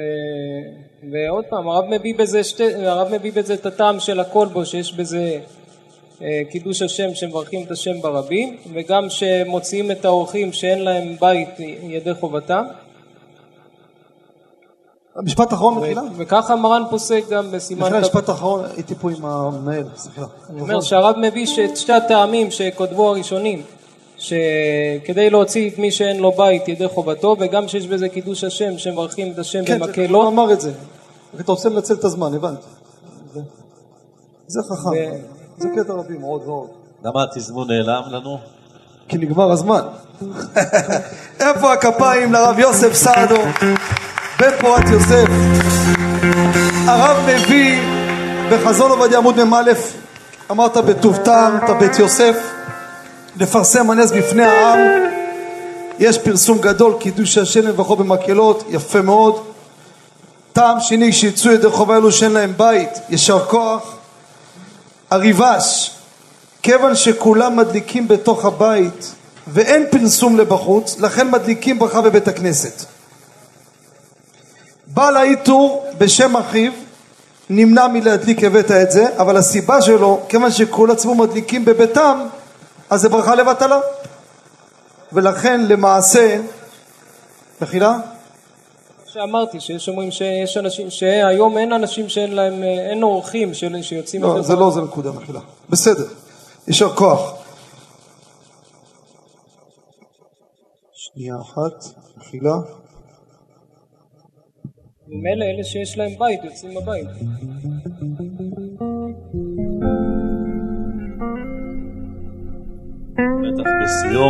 ועוד פעם, הרב מביא בזה, שתי... הרב מביא בזה את הטעם של הכל בו, שיש בזה קידוש השם שמברכים את השם ברבים, וגם שמוציאים את האורחים שאין להם בית ידי חובתם. משפט אחרון מחילה? וככה מרן פוסק גם בסימן מחילה, תו- משפט אחרון, הייתי פה עם המנהל, סליחה. אני אומר שהרב מביא את שתי הטעמים שכותבו הראשונים, שכדי להוציא את מי שאין לו בית ידי חובתו, וגם שיש בזה קידוש השם, שמברכים את השם כן, במקהלות. הוא אמר את זה. אתה רוצה לנצל את הזמן, הבנתי. זה- זה חכם. זה קטע רבים, עוד ועוד. למה התזמון נעלם לנו? כי נגמר הזמן. איפה הכפיים לרב יוסף סעדו, בן פורת יוסף? הרב מביא בחזון עובדיה עמוד מ"א, אמרת בטוב טעם, אתה בית יוסף, לפרסם הנס בפני העם, יש פרסום גדול, קידוש השם לברכו במקהלות, יפה מאוד. טעם שני, שיצאו ידי חובה אלו שאין להם בית, יישר כוח. הריבש, כיוון שכולם מדליקים בתוך הבית ואין פרסום לבחוץ, לכן מדליקים ברכה בבית הכנסת. בעל העיטור בשם אחיו נמנע מלהדליק, הבאת את זה, אבל הסיבה שלו, כיוון שכל הציבור מדליקים בביתם, אז זה ברכה לבטלה. ולכן למעשה, מחילה? שאמרתי, שיש אומרים שיש אנשים, שהיום אין אנשים שאין להם, אין אורחים של- שיוצאים... לא, זה לא זה נקודה, מחילה. בסדר, יישר כוח. שנייה אחת, מחילה. ממילא אלה שיש להם בית יוצאים בבית. בטח בשיאו.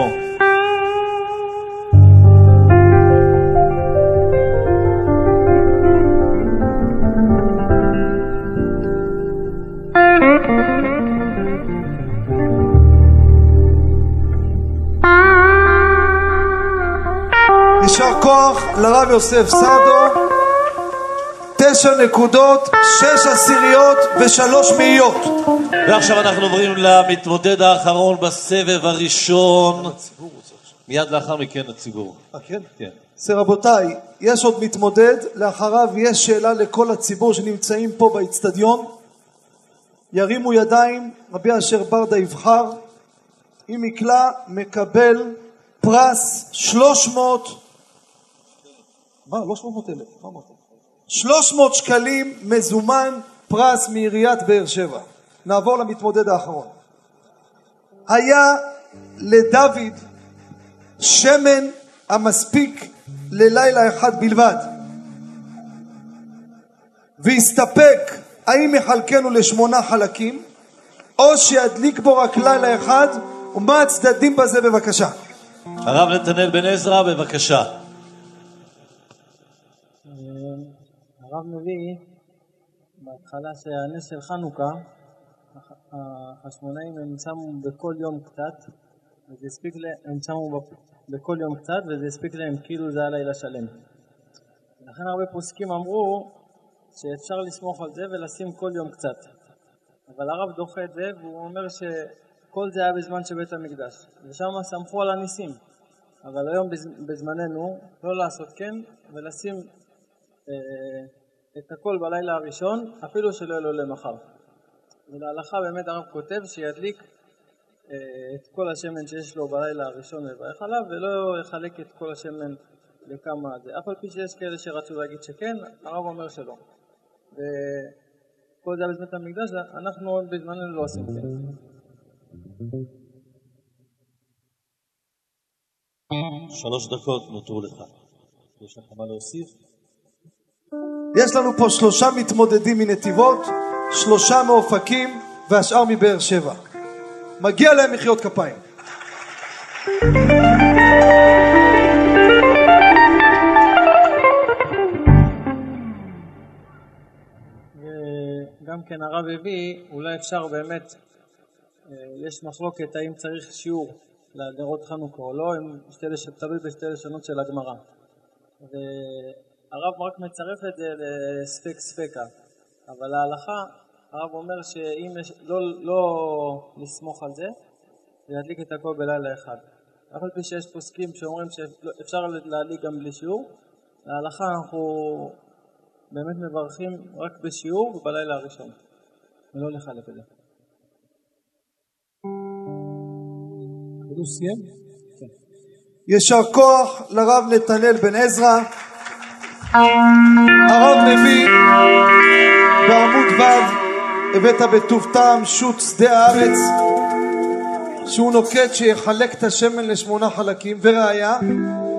כוח לרב יוסף סעדו, תשע נקודות, שש עשיריות ושלוש מאיות. ועכשיו אנחנו עוברים למתמודד האחרון בסבב הראשון. מיד לאחר מכן הציבור. אה, כן? כן. אז רבותיי, יש עוד מתמודד, לאחריו יש שאלה לכל הציבור שנמצאים פה באיצטדיון. ירימו ידיים, רבי אשר ברדה יבחר. אם יקלע, מקבל פרס 300, מה? לא 300 אלף, מה אמרת? 300 שקלים מזומן, פרס מעיריית באר שבע. נעבור למתמודד האחרון. היה לדוד שמן המספיק ללילה אחד בלבד. והסתפק האם יחלקנו לשמונה חלקים, או שידליק בו רק לילה אחד, ומה הצדדים בזה בבקשה. הרב נתנאל בן עזרא, בבקשה. הרב מביא בהתחלה שהנס של חנוכה, הח- החשמונאים הם שמו בכל יום קצת, וזה הספיק להם, הם שמו בכל יום קצת, וזה הספיק להם כאילו זה היה לילה שלם. לכן הרבה פוסקים אמרו שאפשר לסמוך על זה ולשים כל יום קצת. אבל הרב דוחה את זה, והוא אומר שכל זה היה בזמן של בית המקדש, ושם סמכו על הניסים. אבל היום בז- בזמננו לא לעשות כן ולשים אה, את הכל בלילה הראשון, אפילו שלא יהיה לו למחר. ולהלכה באמת הרב כותב שידליק אה, את כל השמן שיש לו בלילה הראשון לברך עליו, ולא יחלק את כל השמן לכמה זה. אף על פי שיש כאלה שרצו להגיד שכן, הרב אומר שלא. וכל כל זה בזמן המקדש, אנחנו בזמננו לא עושים זה. שלוש דקות נותרו לך. יש לך מה להוסיף? יש לנו פה שלושה מתמודדים מנתיבות, שלושה מאופקים והשאר מבאר שבע. מגיע להם מחיאות כפיים. וגם כן הרב הביא, אולי אפשר באמת, אה, יש מחלוקת האם צריך שיעור לנרות חנוכה או לא, אם שתי לש... תלוי בשתי לשונות של הגמרא. והרב רק מצרף את זה לספק ספקה, אבל ההלכה, הרב אומר שאם יש, לא, לא לסמוך על זה, להדליק את הכל בלילה אחד. אף על פי שיש פוסקים שאומרים שאפשר להדליק גם בלי שיעור, להלכה אנחנו באמת מברכים רק בשיעור ובלילה הראשון, ולא לחלק את זה. הוא סיים? יישר כוח לרב נתנאל בן עזרא. הרב מביא בעמוד ו' הבאת בטוב טעם שוט שדה הארץ שהוא נוקט שיחלק את השמן לשמונה חלקים וראיה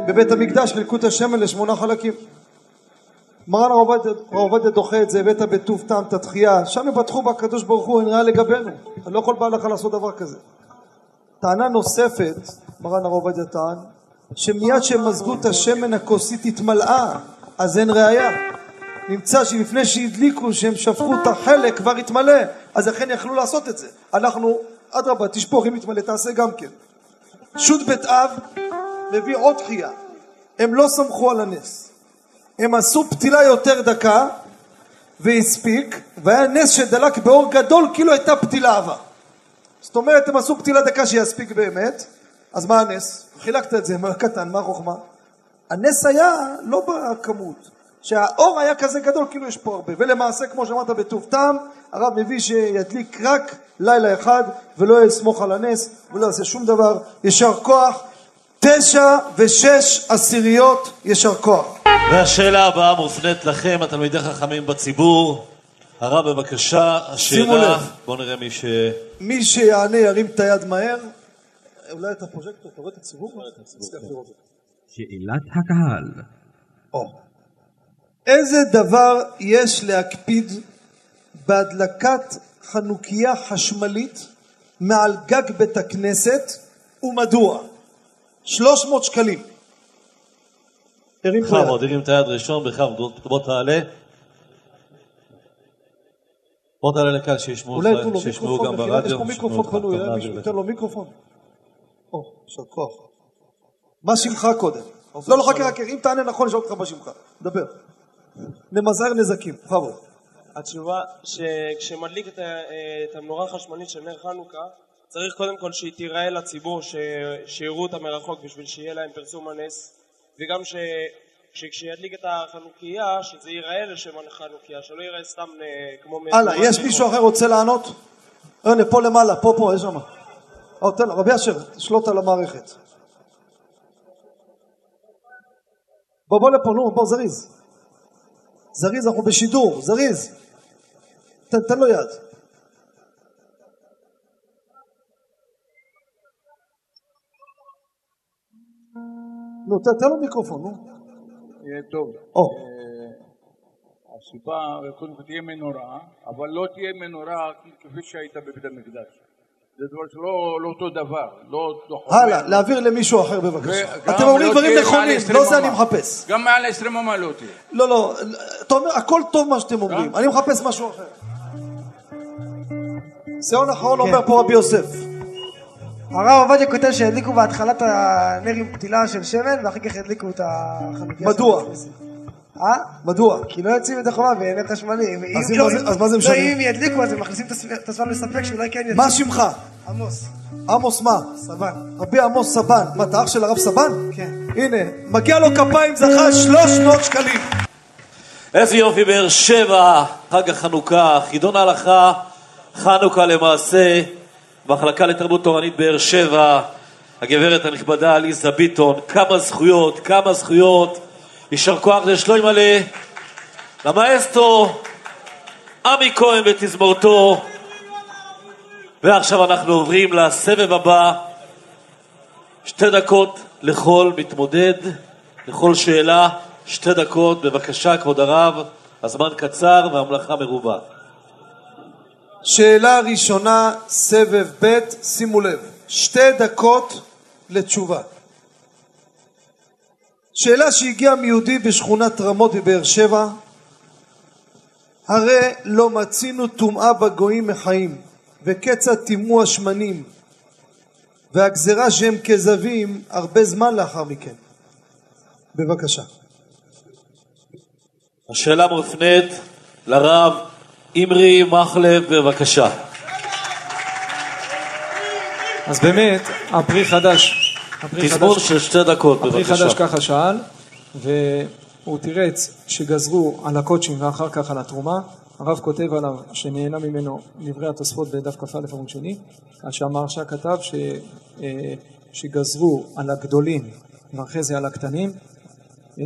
בבית המקדש חילקו את השמן לשמונה חלקים. מרן הרב עובדיה דוחה את זה הבאת בטוב טעם את התחייה. שם פתחו בקדוש ברוך הוא אין ראה לגבינו. אני לא יכול בהלכה לעשות דבר כזה. טענה נוספת, מרן הרב עובדיה טען, שמיד שהם מזגו את השמן הכוסית התמלאה, אז אין ראייה. נמצא שלפני שהדליקו, שהם שפכו את החלק, כבר התמלא, אז אכן יכלו לעשות את זה. אנחנו, אדרבה, תשפוך, אם יתמלא, תעשה גם כן. שו"ת בית אב מביא עוד תחייה. הם לא סמכו על הנס. הם עשו פתילה יותר דקה, והספיק, והיה נס שדלק באור גדול, כאילו הייתה פתילה עבה. זאת אומרת, הם עשו פתילה דקה שיספיק באמת, אז מה הנס? חילקת את זה, מה קטן, מה החוכמה? הנס היה לא בכמות, שהאור היה כזה גדול כאילו יש פה הרבה, ולמעשה כמו שאמרת בטוב טעם, הרב מביא שידליק רק לילה אחד ולא יסמוך על הנס ולא יעשה שום דבר, יישר כוח, תשע ושש עשיריות יישר כוח. והשאלה הבאה מופנית לכם, התלמידי חכמים בציבור. הרב בבקשה, השאלה. בואו נראה מי ש... מי שיענה ירים את היד מהר, אולי את הפרוז'קטור, אתה רואה את הציבור? הצליח לראות אותו. שאלת הקהל. איזה דבר יש להקפיד בהדלקת חנוכיה חשמלית מעל גג בית הכנסת ומדוע? 300 שקלים. הרים פה יד. בכבוד, הרים את היד ראשון, בכבוד, בוא תעלה. בוא תעלה לכאן שישמעו אולי ייתנו לו מיקרופון, גם יש ברדיו. פה מיקרופון פנוי, גם ברדיו. ייתן לו מיקרופון? או, יישר כוח. מה שמך קודם? לא, לא, חכה, חכה, אם תענה נכון, נשאל אותך מה שמך. דבר. נמזער נזקים, בכבוד. התשובה שכשמדליק את, את המנורה החשמלית של נר חנוכה צריך קודם כל שהיא תיראה לציבור, ש, שיראו אותה מרחוק בשביל שיהיה להם פרסום הנס וגם ש, שכשידליק את החנוכיה שזה ייראה לשם החנוכיה, שלא ייראה סתם אה, כמו... הלאה, יש. מישהו אחר רוצה לענות? הנה, פה למעלה, פה, פה, יש שם. לו, רבי אשר, תשלוט על המערכת. בוא, בוא לפה, נו, בוא, זריז. זריז, אנחנו בשידור, זריז. תן, תן לו יד. נו, תן, תן לו מיקרופון, נו. יהיה טוב. או. אה, הסיבה, קודם כל תהיה מנורה, אבל לא תהיה מנורה כפי שהייתה בבית המקדש. זה דבר שלא לא אותו דבר, לא אותו חומר. הלאה, להעביר למישהו אחר בבקשה. אתם אומרים לא דברים נכונים, 20 לא זה אני. מחפש. גם מעל 20 אמה לא תהיה. לא, לא, אתה אומר, הכל טוב מה שאתם אומרים, אני מחפש משהו אחר. סיון אחרון אומר פה רבי יוסף. הרב עובדיה כותב שהדליקו בהתחלת הנר עם פתילה של שמן ואחר כך הדליקו את החנוכיה. מדוע? אה? מדוע? כי לא יוצאים ידי חובה ואין נר חשמלי. אז ואם אם- לא- אז- מה זה משנה? לא, אם ידליקו אז הם מכניסים את את עצמם לספק שאולי כן ידליקו. מה שמך? עמוס. עמוס מה? סבן. רבי עמוס סבן. מה, אתה אח של הרב סבן? כן. הנה, מגיע לו כפיים, זכה 300 שקלים. איזה יופי, באר שבע, חג החנוכה, חידון ההלכה, חנוכה למעשה, מחלקה לתרבות תורנית באר שבע, הגברת הנכבדה עליזה ביטון, כמה זכויות, כמה זכויות, יישר כוח לשלוי מלא, למאסטרו, עמי כהן ותזמורתו. ועכשיו אנחנו עוברים לסבב הבא. שתי דקות לכל מתמודד, לכל שאלה, שתי דקות. בבקשה, כבוד הרב, הזמן קצר והמלאכה מרובה. שאלה ראשונה, סבב ב', שימו לב, שתי דקות לתשובה. שאלה שהגיעה מיהודי בשכונת רמות בבאר שבע, הרי לא מצינו טומאה בגויים מחיים, וכיצד טימאו השמנים, והגזרה שהם כזבים הרבה זמן לאחר מכן. בבקשה. השאלה מופנית לרב אמרי מחלב, בבקשה. אז באמת, הפרי חדש, הפרי תזמון חדש- של שתי דקות, הפרי בבקשה. חדש ככה שאל, והוא תירץ שגזרו על הקוצ'ים ואחר כך על התרומה. הרב כותב עליו שנהנה ממנו דברי התוספות בדף כ"א עמוד שני, אז שהמהרש"א כתב ש, אה, שגזרו על הגדולים ואחרי זה על הקטנים. אה,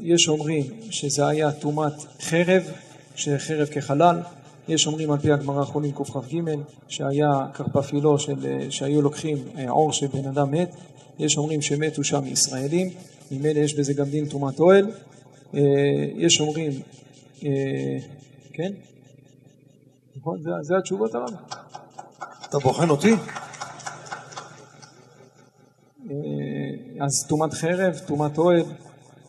יש אומרים שזה היה טומאת חרב, שחרב כחלל, יש אומרים על פי הגמרא חולין קכ"ג שהיה קרפפילו של, אה, שהיו לוקחים עור של בן אדם מת, יש אומרים שמתו שם ישראלים, ממילא יש בזה גם דין טומאת אוהל, יש אומרים, כן? נכון? זה, זה התשובות הרב? אתה בוחן אותי? אה, אז טומאת חרב, טומאת אוהל,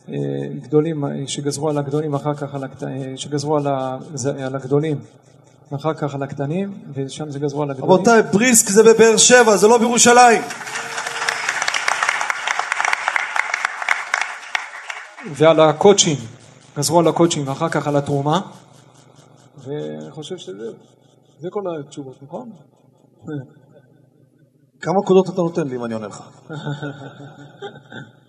אה, גדולים, אה, שגזרו על הגדולים ואחר כך על הקטנים, שגזרו על, ה, על הגדולים ואחר כך על הקטנים, ושם זה גזרו על הגדולים. רבותיי, בריסק זה בבאר שבע, זה לא בירושלים. ועל הקוצ'ים, גזרו על הקוצ'ים ואחר כך על התרומה, ואני חושב שזה זה כל התשובות, נכון? כמה נקודות אתה נותן לי אם אני עונה לך?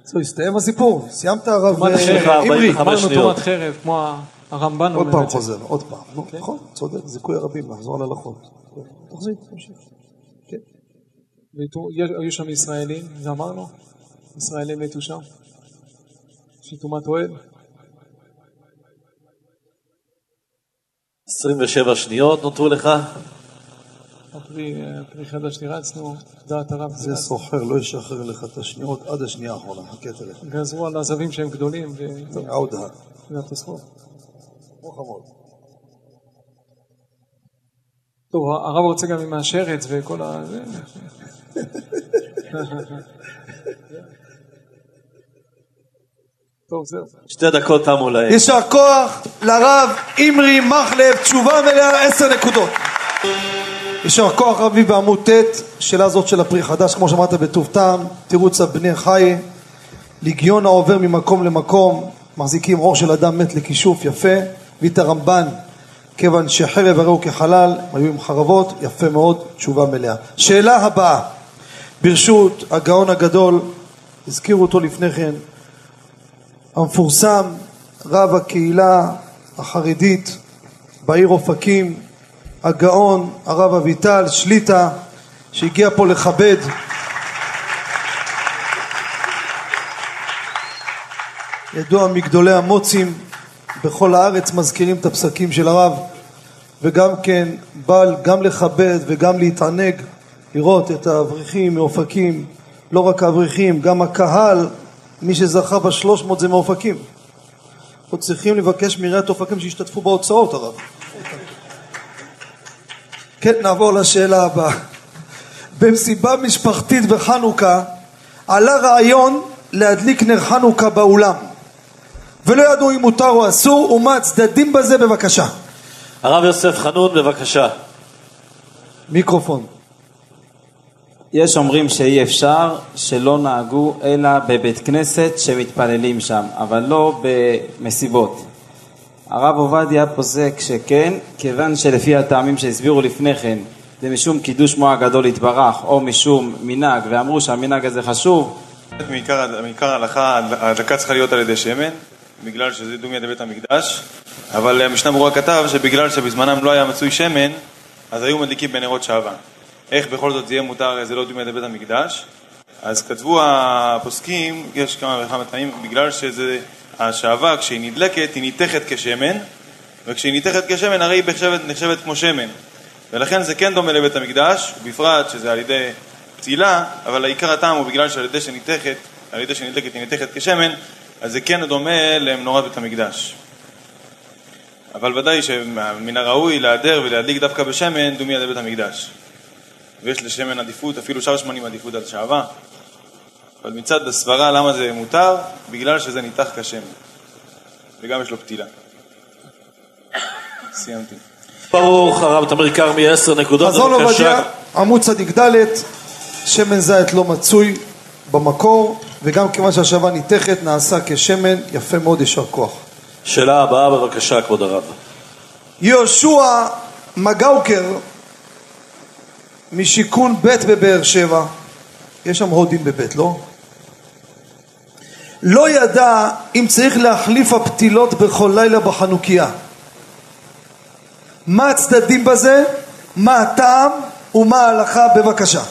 זהו, הסתיים הסיפור, סיימת הרב אה, חרב, אמרי. אמרנו טומאת חרב, כמו הרמב"ן עוד אומר פעם את זה. חוזר, עוד פעם. נו, נכון, צודק, זיכוי הרבים, לחזור על הלכות. תחזיק, תמשיך. יש- היו שם ישראלים, זה אמרנו? ישראלים מתו שם? שטומאת אוהל? 27 שניות נותרו לך. הפרי פרי חדש תירצנו, דעת הרב זה. סוחר, לא ישחרר לך את השניות עד השנייה האחרונה, חכה תראה. גזרו על הזווים שהם גדולים, עודה. זה התוספות. ברוך הבא. טוב, הרב רוצה גם עם השרץ וכל ה... שתי דקות תמו להם. יישר כוח לרב אמרי מחלב, תשובה מלאה עשר נקודות. יישר כוח רבי בעמוד ט', שאלה זאת של הפרי חדש, כמו שאמרת בטוב טעם, תירוץ הבני חי, ליגיון העובר ממקום למקום, מחזיקים עור של אדם מת לכישוף, יפה, וית הרמב"ן, כיוון שחרב הרי הוא כחלל, היו עם חרבות, יפה מאוד, תשובה מלאה. שאלה הבאה, ברשות הגאון הגדול, הזכירו אותו לפני כן, המפורסם, רב הקהילה החרדית בעיר אופקים, הגאון הרב אביטל שליטה, שהגיע פה לכבד. ידוע מגדולי המוצים בכל הארץ מזכירים את הפסקים של הרב וגם כן בא גם לכבד וגם להתענג לראות את האברכים מאופקים לא רק האברכים, גם הקהל מי שזכה בשלוש מאות זה מאופקים אנחנו צריכים לבקש מעיריית אופקים שישתתפו בהוצאות הרב כן, נעבור לשאלה הבאה. במסיבה משפחתית בחנוכה עלה רעיון להדליק נר חנוכה באולם ולא ידעו אם מותר או אסור ומה הצדדים בזה בבקשה. הרב יוסף חנון, בבקשה. מיקרופון. יש אומרים שאי אפשר, שלא נהגו אלא בבית כנסת שמתפללים שם, אבל לא במסיבות. הרב עובדיה פוסק שכן, כיוון שלפי הטעמים שהסבירו לפני כן, זה משום קידוש שמו הגדול יתברך, או משום מנהג, ואמרו שהמנהג הזה חשוב, מעיקר ההלכה, ההדלקה צריכה להיות על ידי שמן, בגלל שזה דומיה לבית המקדש, אבל המשנה ברורה כתב שבגלל שבזמנם לא היה מצוי שמן, אז היו מדליקים בנרות שעווה. איך בכל זאת יהיה מותר, זה לא דומיה לבית המקדש? אז כתבו הפוסקים, יש כמה וכמה טעמים, בגלל שזה, השעווה כשהיא נדלקת היא ניתכת כשמן, וכשהיא ניתכת כשמן הרי היא נחשבת, נחשבת כמו שמן. ולכן זה כן דומה לבית המקדש, בפרט שזה על ידי פתילה, אבל העיקר הטעם הוא בגלל שעל ידי שניתכת, על ידי שניתקת היא ניתכת כשמן, אז זה כן דומה למנורת בית המקדש. אבל ודאי שמן הראוי להדר ולהדליק דווקא בשמן דומי על בית המקדש. ויש לשמן עדיפות, אפילו שאר שמנים עדיפות על שעווה. אבל מצד הסברה למה זה מותר? בגלל שזה ניתח כשמן. וגם יש לו פתילה. סיימתי. ברוך הרב תמיר כרמי, עשר נקודות, חזון עובדיה. עמוד צדיק ד', שמן זית לא מצוי במקור, וגם כיוון שהשבה ניתכת נעשה כשמן, יפה מאוד, יישר כוח. שאלה הבאה, בבקשה, כבוד הרב. יהושע מגאוקר משיכון ב' בבאר שבע, יש שם הודים בבית, לא? לא ידע אם צריך להחליף הפתילות בכל לילה בחנוכיה. מה הצדדים בזה? מה הטעם ומה ההלכה? בבקשה.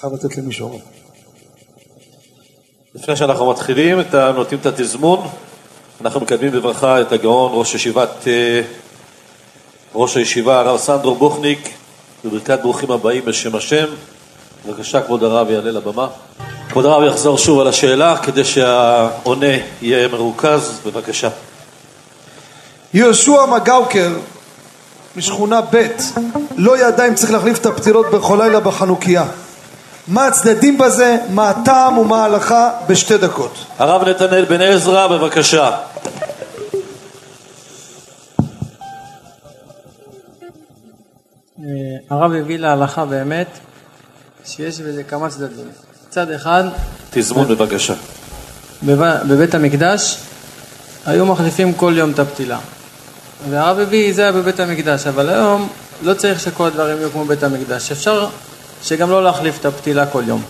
חייב לתת למישהו. לפני שאנחנו מתחילים, את נותנים את התזמון, אנחנו מקדמים בברכה את הגאון ראש ישיבת, אה, ראש הישיבה הרב סנדרו בוכניק, בברכת ברוכים הבאים בשם השם. בבקשה, כבוד הרב יעלה לבמה. כבוד הרב יחזור שוב על השאלה כדי שהעונה יהיה מרוכז, בבקשה. יהושע מגאוקר משכונה ב' לא ידע אם צריך להחליף את הפתילות בכל לילה בחנוכיה. מה הצדדים בזה, מה הטעם ומה ההלכה בשתי דקות. הרב נתנאל בן עזרא, בבקשה. הרב הביא להלכה באמת שיש בזה כמה צדדים. צד אחד, תזמון בבקשה. בב- בבית המקדש היו מחליפים כל יום את הפתילה. והרב הביא, זה היה בבית המקדש, אבל היום לא צריך שכל הדברים יהיו כמו בית המקדש. אפשר שגם לא להחליף את הפתילה כל יום.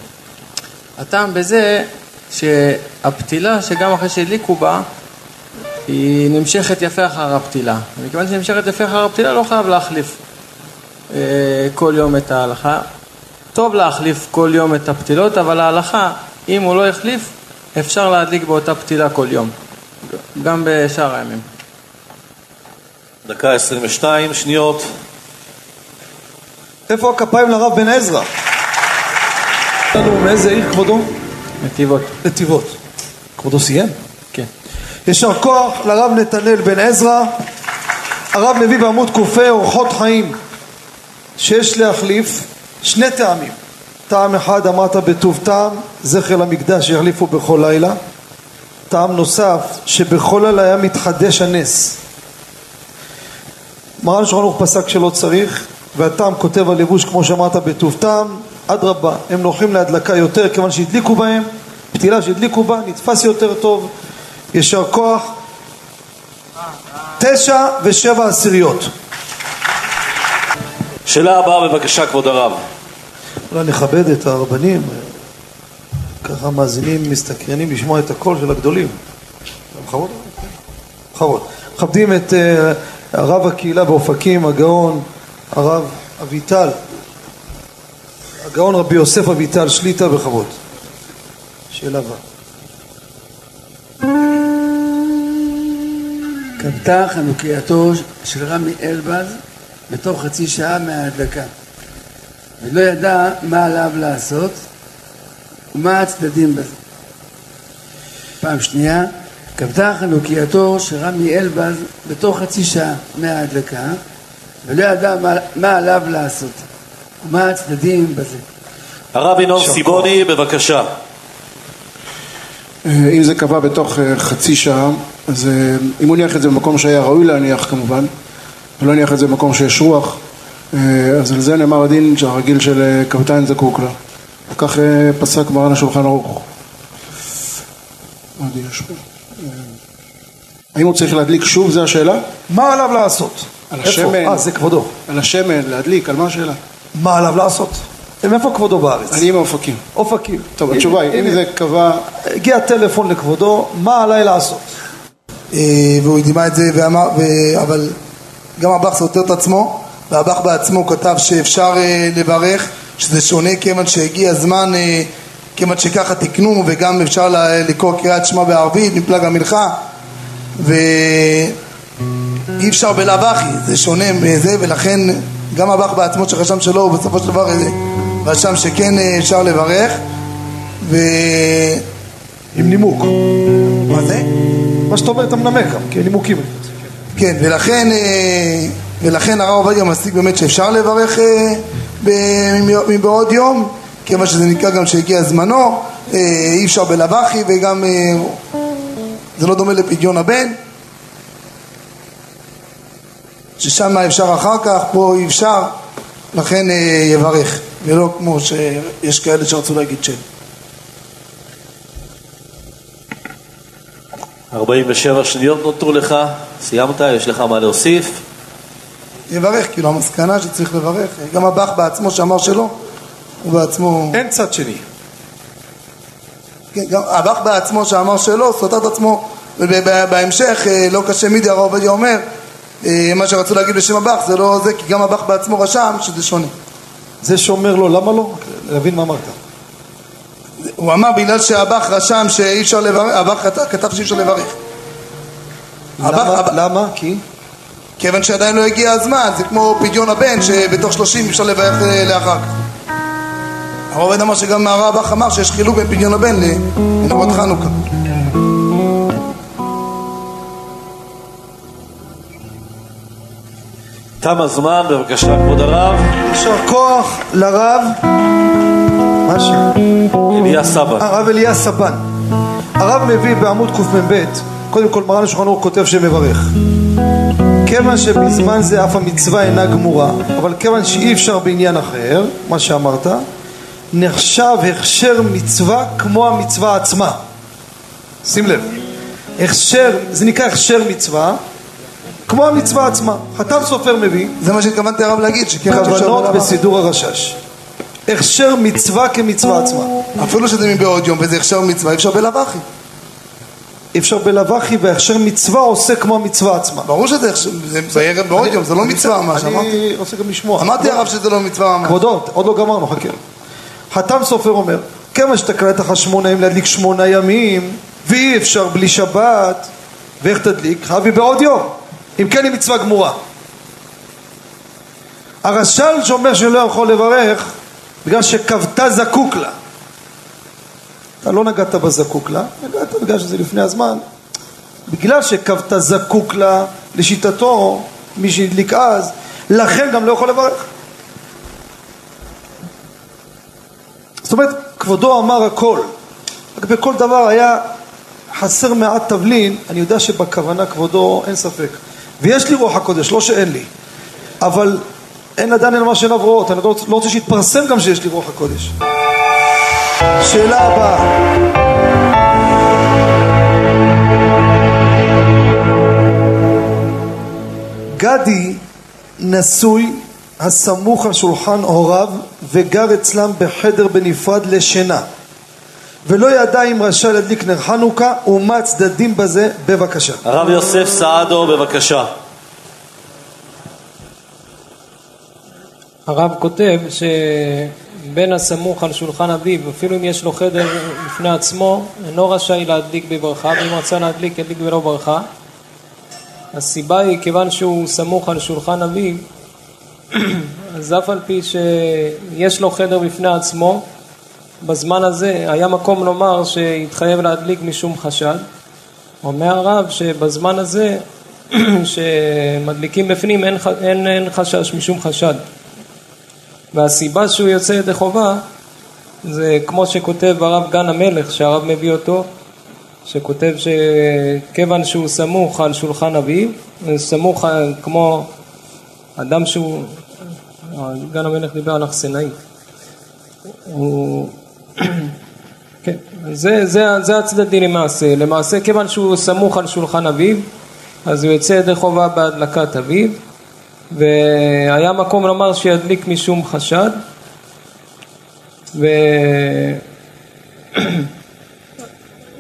הטעם בזה שהפתילה, שגם אחרי שהדליקו בה, היא נמשכת יפה אחר הפתילה. ומכיוון שהיא נמשכת יפה אחר הפתילה, לא חייב להחליף אה, כל יום את ההלכה. טוב להחליף כל יום את הפתילות, אבל ההלכה, אם הוא לא יחליף, אפשר להדליק באותה פתילה כל יום, גם בשאר הימים. דקה 22 שניות. איפה הכפיים לרב בן עזרא? מאיזה עיר כבודו? נתיבות. נתיבות. כבודו סיים? כן. יישר כוח לרב נתנאל בן עזרא. הרב מביא בעמוד ק"ה אורחות חיים שיש להחליף שני טעמים. טעם אחד אמרת בטוב טעם, זכר למקדש שיחליפו בכל לילה. טעם נוסף, שבכל לילה היה מתחדש הנס. מרן שולחן פסק שלא צריך, והטעם כותב על לבוש כמו שאמרת בטוב טעם, אדרבה, הם נוחים להדלקה יותר כיוון שהדליקו בהם, פתילה שהדליקו בה, נתפס יותר טוב, יישר כוח. תשע ושבע עשיריות. שאלה הבאה, בבקשה, כבוד הרב. אולי נכבד את הרבנים, ככה מאזינים, מסתקרנים לשמוע את הקול של הגדולים. בכבוד? בכבוד. מכבדים את אה, הרב הקהילה באופקים, הגאון הרב אביטל, הגאון רבי יוסף אביטל שליטה בכבוד. שאלה הבאה. כבתה חנוכייתו של רמי אלבז בתוך חצי שעה מההדלקה ולא ידע מה עליו לעשות ומה הצדדים בזה. פעם שנייה, כבתה חנוכייתו של רמי אלבז בתוך חצי שעה מההדלקה ולא ידע מה, מה עליו לעשות ומה הצדדים בזה. הרב ינון סיבוני, בבקשה. אה, אם זה קבע בתוך אה, חצי שעה, אז אה, אם הוא הניח את זה במקום שהיה ראוי להניח כמובן, ולא הניח את זה במקום שיש רוח, אה, אז על זה נאמר הדין שהרגיל של אה, קבתן זקוק לה. כך אה, פסק מרן השולחן ערוך. האם הוא צריך להדליק שוב, זו השאלה? מה עליו לעשות? על? השמן. אה, זה כבודו. על השמן, להדליק, על מה השאלה? מה עליו לעשות? מאיפה כבודו בארץ? אני מאופקים. אופקים. טוב, התשובה היא, אם זה קבע... הגיע טלפון לכבודו, מה עליי לעשות? והוא דימה את זה ואמר, אבל גם הבח סותר את עצמו והבח בעצמו כתב שאפשר אה, לברך שזה שונה כיוון שהגיע הזמן אה, כיוון שככה תיקנו וגם אפשר לקרוא קריאת שמע בערבית מפלג המלכה ואי אפשר בלאו הכי, זה שונה מזה ולכן גם הבח בעצמו שרשם שלא הוא בסופו של דבר אה, רשם שכן אה, אפשר לברך ו... עם נימוק. מה זה? מה שאתה אומר אתה מנמק גם, כי נימוקים. כן, ולכן, אה, ולכן הרב עובדיה מסיק באמת שאפשר לברך אה, מבעוד יום, כיוון שזה נקרא גם שהגיע זמנו, אה, אי אפשר הכי וגם זה לא דומה לפדיון הבן, ששם אפשר אחר כך, פה אי אפשר, לכן יברך, ולא כמו שיש כאלה שרצו להגיד שם. 47 שניות נותרו לך, סיימת, יש לך מה להוסיף? יברך, כאילו המסקנה שצריך לברך, גם הבח בעצמו שאמר שלא, הוא בעצמו... אין צד שני. כן, גם הבח בעצמו שאמר שלא, סותר את עצמו, ובהמשך, אה, לא קשה מידי, הרב עובדיה אומר, אה, מה שרצו להגיד בשם הבח זה לא זה, כי גם הבח בעצמו רשם שזה שונה. זה שאומר לו, למה לא? להבין מה אמרת. הוא אמר בגלל שהבח רשם שאי אפשר לברך, הבח כתב- כתב שאי אפשר לברך. למה? למה? כי? כיוון שעדיין לא הגיע הזמן, זה כמו פדיון הבן שבתוך שלושים אפשר לברך אה, לאחר כך. הרב עובד אמר שגם הרב אח אמר שיש חילוק בין פדיון הבן לנרות חנוכה. תם הזמן, בבקשה כבוד הרב. יישר כוח לרב, מה השם? אליה סבא. הרב אליה סבן. הרב מביא בעמוד קמ"ב, קודם כל מרן השולחן ערוך כותב שמברך. כיוון שבזמן זה אף המצווה אינה גמורה, אבל כיוון שאי אפשר בעניין אחר, מה שאמרת, נחשב הכשר מצווה כמו המצווה עצמה. שים לב, הכשר, זה נקרא הכשר מצווה, כמו המצווה עצמה. חתם סופר מביא, זה מה שהתכוונתי הרב להגיד, כוונות. בסידור הרשש. הכשר מצווה כמצווה עצמה. אפילו שזה מבעוד יום וזה הכשר מצווה, אפשר בלאו הכי. אי אפשר הכי והכשר מצווה עושה כמו המצווה עצמה. ברור שזה בערב בעוד יום, זה לא מצווה ממש, אמרתי. אני רוצה גם לשמוע. אמרתי הרב שזה לא מצווה ממש. כבודו, עוד לא גמרנו, חכה. חתם סופר אומר, כיוון שתקנת החשמונאים להדליק שמונה ימים, ואי אפשר בלי שבת, ואיך תדליק? חייבי בעוד יום. אם כן היא מצווה גמורה. הרש"ל שאומר שלא יכול לברך, בגלל שכבתה זקוק לה. אתה לא נגעת בזקוק לה, נגעת בגלל שזה לפני הזמן. בגלל שכבתה זקוק לה, לשיטתו, מי שהדליק אז, לכן גם לא יכול לברך. זאת אומרת, כבודו אמר הכל. רק בכל דבר היה חסר מעט תבלין, אני יודע שבכוונה כבודו אין ספק. ויש לי רוח הקודש, לא שאין לי. אבל אין עדיין אלא מה שעיניו רואות, אני לא לא רוצה שיתפרסם גם שיש לי רוח הקודש. שאלה הבאה. גדי נשוי הסמוך על שולחן הוריו וגר אצלם בחדר בנפרד לשינה ולא ידע אם רשאי להדליק נר חנוכה ומה הצדדים בזה בבקשה הרב יוסף סעדו, בבקשה. הרב כותב שבן הסמוך על שולחן אביו, אפילו אם יש לו חדר בפני עצמו, אינו רשאי להדליק בברכה, ואם רצה להדליק, ידליק בלא ברכה. הסיבה היא כיוון שהוא סמוך על שולחן אביו, אז אף על פי שיש לו חדר בפני עצמו, בזמן הזה היה מקום לומר שהתחייב להדליק משום חשד. אומר הרב שבזמן הזה שמדליקים בפנים אין, אין, אין חשש משום חשד. והסיבה שהוא יוצא ידי חובה זה כמו שכותב הרב גן המלך שהרב מביא אותו שכותב שכיוון שהוא סמוך על שולחן אביו סמוך כמו אדם שהוא גן המלך דיבר על אכסנאי כן, זה, זה, זה הצדדים למעשה. למעשה, כיוון שהוא סמוך על שולחן אביו, אז הוא יוצא ידי חובה בהדלקת אביו, והיה מקום לומר שידליק משום חשד,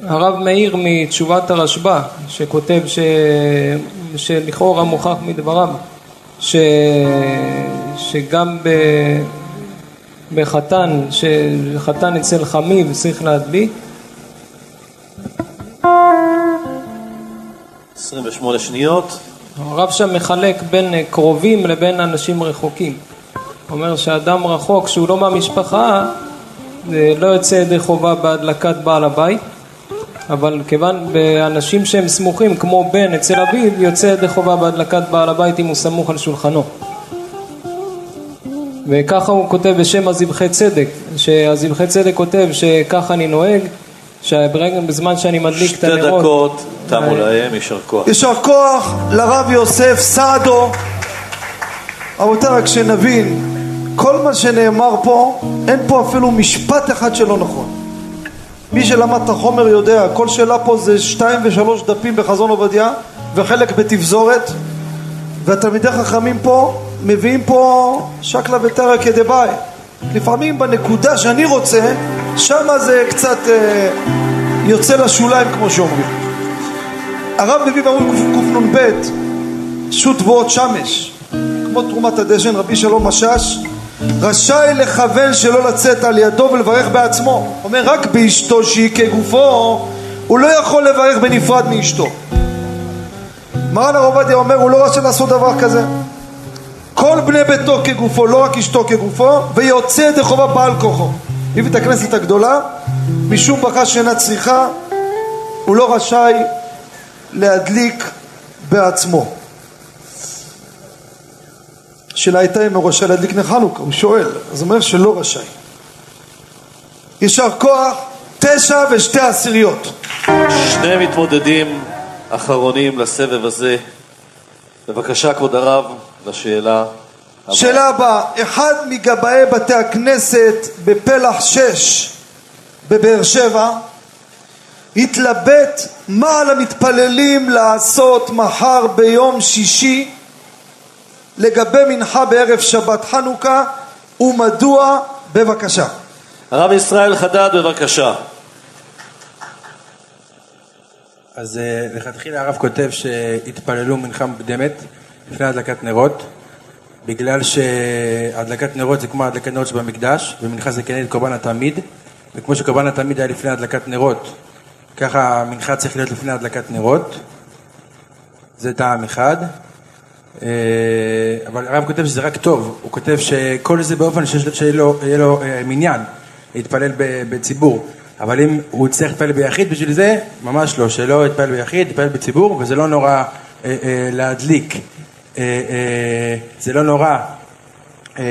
והרב מאיר מתשובת הרשב"א, שכותב ש... שלכאורה מוכח מדבריו, ש... שגם ב... בחתן, שחתן אצל חמיו צריך להדליק 28 שניות. הרב שם מחלק בין אה, קרובים לבין אנשים רחוקים. אומר שאדם רחוק שהוא לא מהמשפחה לא יוצא ידי חובה בהדלקת בעל הבית אבל כיוון באנשים שהם סמוכים כמו בן אצל אביו יוצא ידי חובה בהדלקת בעל הבית אם הוא סמוך על שולחנו וככה הוא כותב בשם הזבחי צדק שהזבחי צדק כותב שככה אני נוהג שברגע בזמן שאני מדליק את שתי הנרות דקות תמו אה, להם, יישר כוח. יישר כוח לרב יוסף סעדו. רבותיי, רק שנבין, כל מה שנאמר פה, אין פה אפילו משפט אחד שלא נכון. מי שלמד את החומר יודע, כל שאלה פה זה שתיים ושלוש דפים בחזון עובדיה וחלק בתפזורת והתלמידי חכמים פה מביאים פה שקלא וטרא כדבעי. לפעמים בנקודה שאני רוצה, שמה זה קצת אה, יוצא לשוליים כמו שאומרים. הרב מביא בעמוד קנ"ב שו"ת תבואות שמש. כמו תרומת הדשן רבי שלום משאש רשאי לכוון שלא לצאת על ידו ולברך בעצמו. אומר רק באשתו שהיא כגופו הוא לא יכול לברך בנפרד מאשתו. מרן הרב עובדיה אומר הוא לא רשאי לעשות דבר כזה. כל בני ביתו כגופו לא רק אשתו כגופו ויוצא ידי חובה בעל כוחו הביא את הכנסת הגדולה משום ברכה שאינה צריכה הוא לא רשאי להדליק בעצמו. השאלה הייתה אם הוא רשאי להדליק נר חנוכה, הוא שואל, אז הוא אומר שלא רשאי. יישר כוח, תשע ושתי עשיריות. שני מתמודדים אחרונים לסבב הזה. בבקשה, כבוד הרב, לשאלה. שאלה הבאה, אחד מגבאי בתי הכנסת בפלח שש בבאר שבע התלבט מה על המתפללים לעשות מחר ביום שישי לגבי מנחה בערב שבת חנוכה ומדוע בבקשה. הרב ישראל חדד, בבקשה. אז אה, לכתחילה הרב כותב שהתפללו מנחה מוקדמת לפני הדלקת נרות בגלל שהדלקת נרות זה כמו הדלקת נרות שבמקדש ומנחה זה כנגד קורבן התמיד וכמו שקורבן התמיד היה לפני הדלקת נרות ככה המנחה צריך להיות לפני הדלקת נרות. זה טעם אחד. אה, אבל הרב כותב שזה רק טוב, הוא כותב שכל זה באופן שיהיה לו, לו אה, מניין להתפלל בציבור. אבל אם הוא יצטרך להתפלל ביחיד בשביל זה, ממש לא, שלא יתפלל ביחיד, יתפלל בציבור וזה לא נורא אה, להדליק, זה לא נורא אה, אה,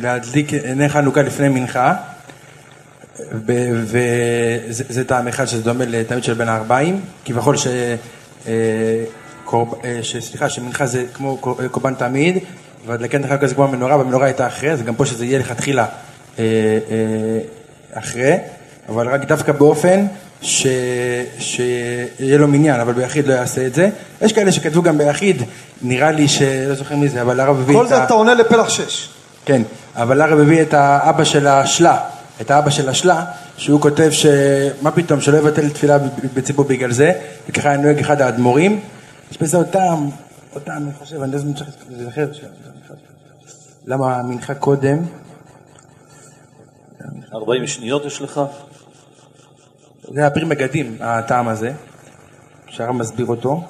להדליק נר חנוכה לפני מנחה וזה זה טעם אחד שזה דומה לתמיד של בין הארבעים, כביכול ש... אה, אה, סליחה, שמנחה זה כמו קור- אה, קורבן תמיד, והדלקת נר חנוכה זה כמו המנורה, והמנורה הייתה אחרי, אז גם פה שזה יהיה לכתחילה אה, אה, אחרי, אבל רק דווקא באופן ש... שיהיה לו מניין, אבל ביחיד לא יעשה את זה. יש כאלה שכתבו גם ביחיד, נראה לי שלא זוכר מי זה, אבל הרב הביא כל את זה ה... אתה עונה לפלח שש. כן, אבל הרב הביא את האבא של השלה, את האבא של השלה, שהוא כותב שמה פתאום, שלא יבטל תפילה בציבור בגלל זה, וככה היה נוהג אחד האדמו"רים. יש בזה עוד טעם, אני חושב, אני לא אם צריך להיזכר, למה המנחה קודם, 40 שניות יש לך. זה היה פרי מגדים, הטעם הזה, שהרב מסביר אותו.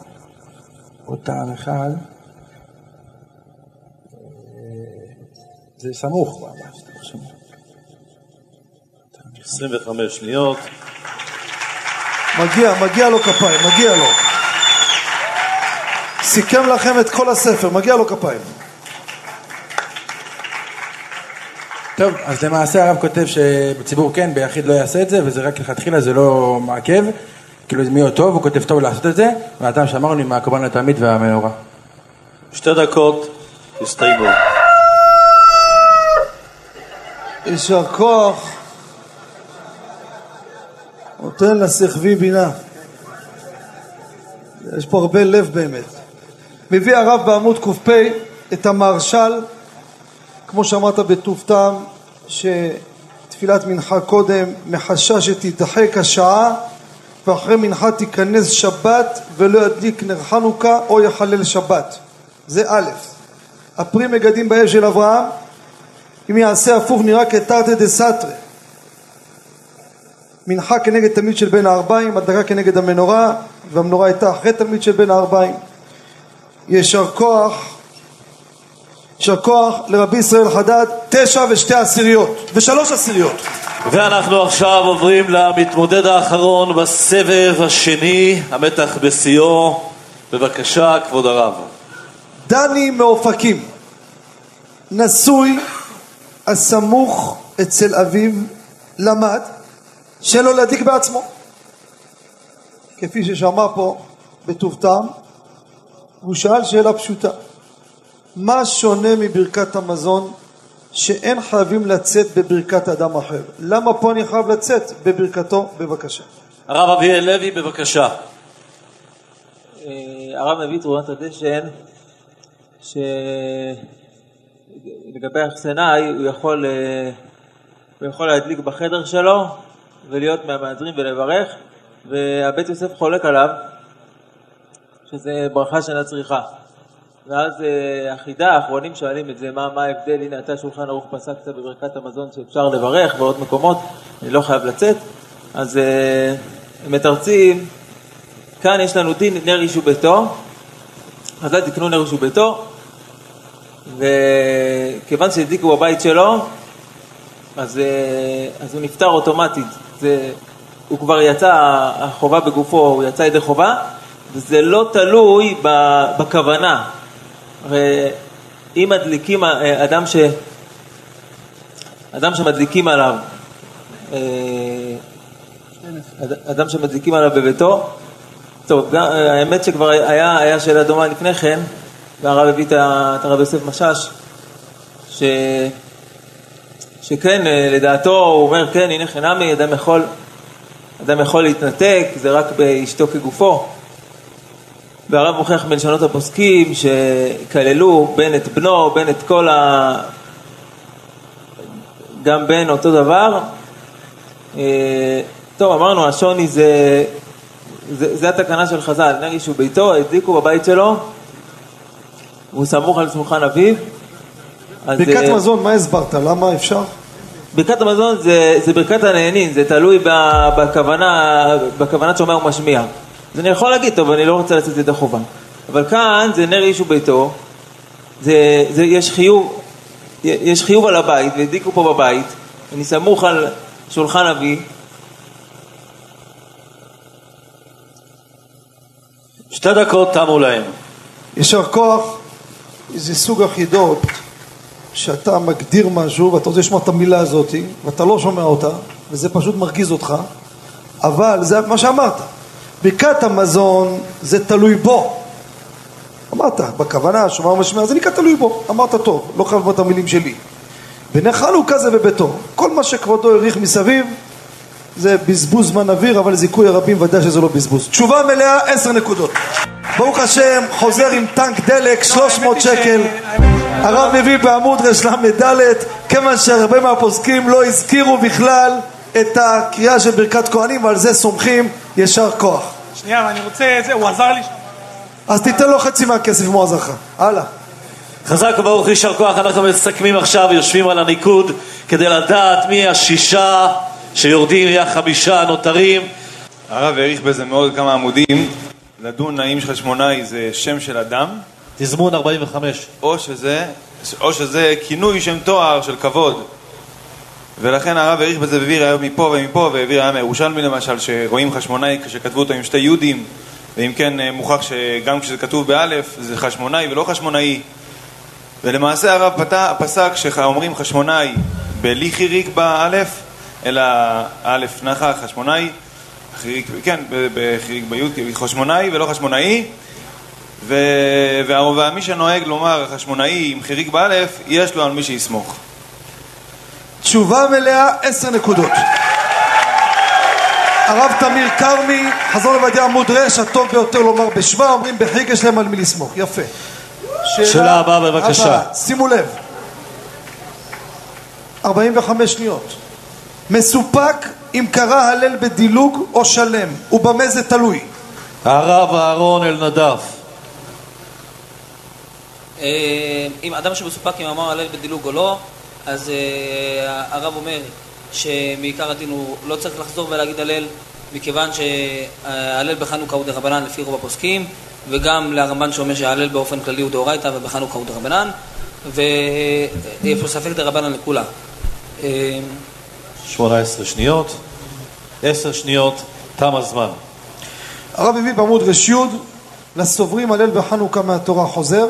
עוד טעם אחד, אה, זה סמוך ממש, 25 שניות. מגיע, מגיע לו כפיים, מגיע לו. סיכם לכם את כל הספר, מגיע לו כפיים. טוב, אז למעשה הרב כותב שבציבור כן, ביחיד לא יעשה את זה, וזה רק לכתחילה, זה לא מעכב, כאילו זה מאוד טוב, הוא כותב טוב לעשות את זה, והטעם שאמרנו עם הקורבן התמיד והמנורה. שתי דקות, הסתיימו. יישר כוח. נותן לשכבי בינה. יש פה הרבה לב באמת. מביא הרב בעמוד ק"פ את המהרש"ל, כמו שאמרת בטוב טעם, שתפילת מנחה קודם מחשש שתידחק השעה ואחרי מנחה תיכנס שבת ולא ידליק נר חנוכה או יחלל שבת. זה א', הפרי מגדים באש של אברהם אם יעשה הפוך נראה כתרתי דסתרי. מנחה כנגד תלמיד של בין הארבעים, הדלקה כנגד המנורה, והמנורה הייתה אחרי תלמיד של בין הארבעים. יישר כוח, יישר כוח לרבי ישראל חדד, תשע ושתי עשיריות, ושלוש עשיריות. ואנחנו עכשיו עוברים למתמודד האחרון בסבב השני, המתח בשיאו. בבקשה, כבוד הרב. דני מאופקים, נשוי, הסמוך אצל אביו, למד שלא להדליק בעצמו. כפי ששמע פה בטוב טעם, הוא שאל שאלה פשוטה: מה שונה מברכת המזון שאין חייבים לצאת בברכת אדם אחר? למה פה אני חייב לצאת בברכתו? בבקשה. הרב אביאל לוי, בבקשה. אה, הרב מביא תרומת הדשן שלגבי אכסנאי הוא יכול, אה, הוא יכול להדליק בחדר שלו ולהיות מהמהדרים ולברך והבית יוסף חולק עליו שזה ברכה שאינה צריכה ואז אה, החידה, האחרונים שואלים את זה, מה, מה ההבדל, הנה אתה שולחן ערוך פסקת בברכת המזון שאפשר לברך בעוד מקומות, אני לא חייב לצאת, אז הם מתרצים כאן יש לנו דין נר איש וביתו, חז"ל תקנו נר איש וביתו, וכיוון שהדליקו בבית שלו, אז, אה, אז הוא נפטר אוטומטית. זה, הוא כבר יצא, החובה בגופו, הוא יצא ידי חובה, וזה לא תלוי בכוונה. הרי אם מדליקים אה, אדם, ש, אדם שמדליקים עליו, אה, אדם שמדליקים עליו בביתו, טוב, גם, האמת שכבר היה, היה שאלה דומה לפני כן, והרב הביא את הרב יוסף משאש, ש, שכן, לדעתו, הוא אומר, כן, הנה חינמי, אדם יכול, אדם יכול להתנתק, זה רק באשתו כגופו. והרב מוכיח בלשונות הפוסקים שכללו בן את בנו, בן את כל ה... גם בן אותו דבר. אה, טוב, אמרנו, השוני זה זה, זה התקנה של חז"ל, נגיד שהוא ביתו, הדליקו בבית שלו, והוא סמוך על שולחן אביו. ברכת אה, מזון, מה הסברת? למה אפשר? ברכת המזון זה, זה ברכת הנהנין, זה תלוי בכוונה, בכוונת שומע ומשמיע. אז אני יכול להגיד, טוב, אני לא רוצה לצאת ידי חובה. אבל כאן זה נר איש וביתו, זה, זה, יש, חיוב, יש חיוב על הבית, והדליקו פה בבית, אני סמוך על שולחן אבי, שתי דקות תמו להם. יישר כוח, איזה סוג החידות שאתה מגדיר משהו ואתה רוצה לשמוע את המילה הזאת ואתה לא שומע אותה וזה פשוט מרגיז אותך אבל זה מה שאמרת ברכת המזון זה תלוי בו אמרת בכוונה שומע ומשמע זה נקרא תלוי בו אמרת טוב לא חייב לומר את המילים שלי בני חנוכה זה בביתו כל מה שכבודו העריך מסביב זה בזבוז זמן אוויר, אבל זיכוי הרבים ודאי שזה לא בזבוז. תשובה מלאה, עשר נקודות. ברוך השם, חוזר עם טנק דלק, 300 שקל. הרב מביא בעמוד רל"ד, כיוון שהרבה מהפוסקים לא הזכירו בכלל את הקריאה של ברכת כהנים, ועל זה סומכים יישר כוח. שנייה, אני רוצה את זה, הוא עזר לי שם. אז תיתן לו חצי מהכסף אם הוא עזר לך. הלאה. חזק וברוך יישר כוח, אנחנו מסכמים עכשיו, יושבים על הניקוד כדי לדעת מי השישה שיורדים יהיה החמישה הנותרים. הרב העריך בזה מאוד כמה עמודים, לדון האם חשמונאי זה שם של אדם. תזמון 45. או שזה, או שזה כינוי שם תואר של כבוד. ולכן הרב העריך בזה והביא ראיות מפה ומפה, והביא ראיה מירושלמי למשל, שרואים חשמונאי כשכתבו אותו עם שתי יהודים, ואם כן אה, מוכח שגם כשזה כתוב באלף זה חשמונאי ולא חשמונאי. ולמעשה הרב פסק שאומרים חשמונאי בלי חיריק באלף, אלא א' נחה חשמונאי, חיריק, כן, בחיריק ביוד, חשמונאי ולא חשמונאי, ומי שנוהג לומר חשמונאי עם חיריק באלף, יש לו על מי שיסמוך. תשובה מלאה, עשר נקודות. הרב תמיר כרמי, חזון עובדיה עמוד רש, הטוב ביותר לומר בשבא, אומרים בחיג יש להם על מי לסמוך. יפה. שאלה הבאה בבקשה. שימו לב. 45 שניות. מסופק אם קרא הלל בדילוג או שלם, ובמה זה תלוי? הרב אהרון אלנדב. אה, אם אדם שמסופק אם אמר הלל בדילוג או לא, אז אה, הרב אומר שמעיקר הדין הוא לא צריך לחזור ולהגיד הלל, מכיוון שההלל בחנוכה הוא דרבנן לפי רוב הפוסקים, וגם לרמב"ן שאומר שההלל באופן כללי הוא דאורייתא ובחנוכה הוא דרבנן, ויש פה ספק דרבנן לכולה. אה, 18 שניות, 10 שניות, תם הזמן. הרב הביא בעמוד ר"י לסוברים הלל בחנוכה מהתורה חוזר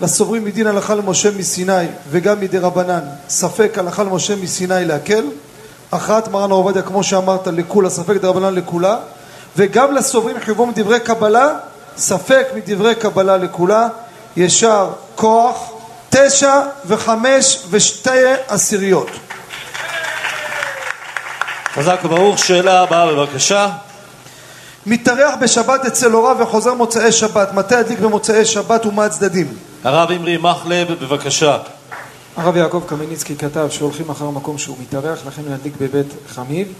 לסוברים מדין הלכה למשה מסיני וגם מדי רבנן ספק הלכה למשה מסיני להקל. הכרעת מרן הרב עובדיה כמו שאמרת לכולה ספק דרבנן לכולה. וגם לסוברים חיובו מדברי קבלה ספק מדברי קבלה לכולה. ישר כוח תשע וחמש ושתי עשיריות. חזק וברוך, שאלה הבאה בבקשה. מתארח בשבת אצל הוריו וחוזר מוצאי שבת. מתי הדליק במוצאי שבת ומה הצדדים? הרב אמרי מחלב, בבקשה. הרב יעקב קמניצקי כתב שהולכים אחר המקום שהוא מתארח, לכן הוא ידליק בבית חמיב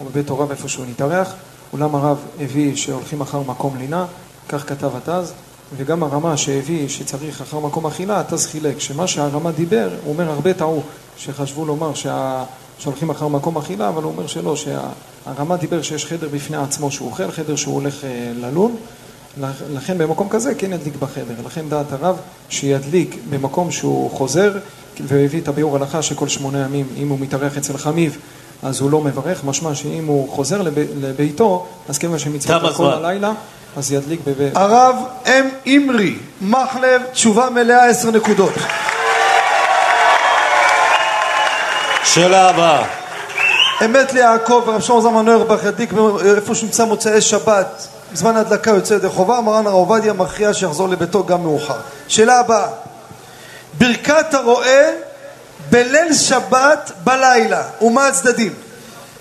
או בבית הוריו איפה שהוא נתארח. אולם הרב הביא שהולכים אחר מקום לינה, כך כתב התז, וגם הרמה שהביא שצריך אחר מקום אכילה, התז חילק, שמה שהרמה דיבר, הוא אומר הרבה טעו, שחשבו לומר שה... שהולכים אחר מקום אכילה, אבל הוא אומר שלא, שהרמה דיבר שיש חדר בפני עצמו שהוא אוכל, חדר שהוא הולך אה, ללון, לכן במקום כזה כן ידליק בחדר. לכן דעת הרב שידליק במקום שהוא חוזר, והביא את הביאור הלכה שכל שמונה ימים, אם הוא מתארח אצל חמיב, אז הוא לא מברך, משמע שאם הוא חוזר לב, לביתו, אז כיוון שמצוות כל. הלילה, אז ידליק בבית... הרב אם אימרי מחלב תשובה מלאה עשר נקודות שאלה הבאה. אמת ליעקב ורב שלמה זלמן נוירבך ידליק איפה שנמצא מוצאי שבת בזמן ההדלקה יוצא ידי חובה מרן הרב עובדיה מכריע שיחזור לביתו גם מאוחר שאלה הבאה ברכת הרועה בליל שבת בלילה ומה הצדדים?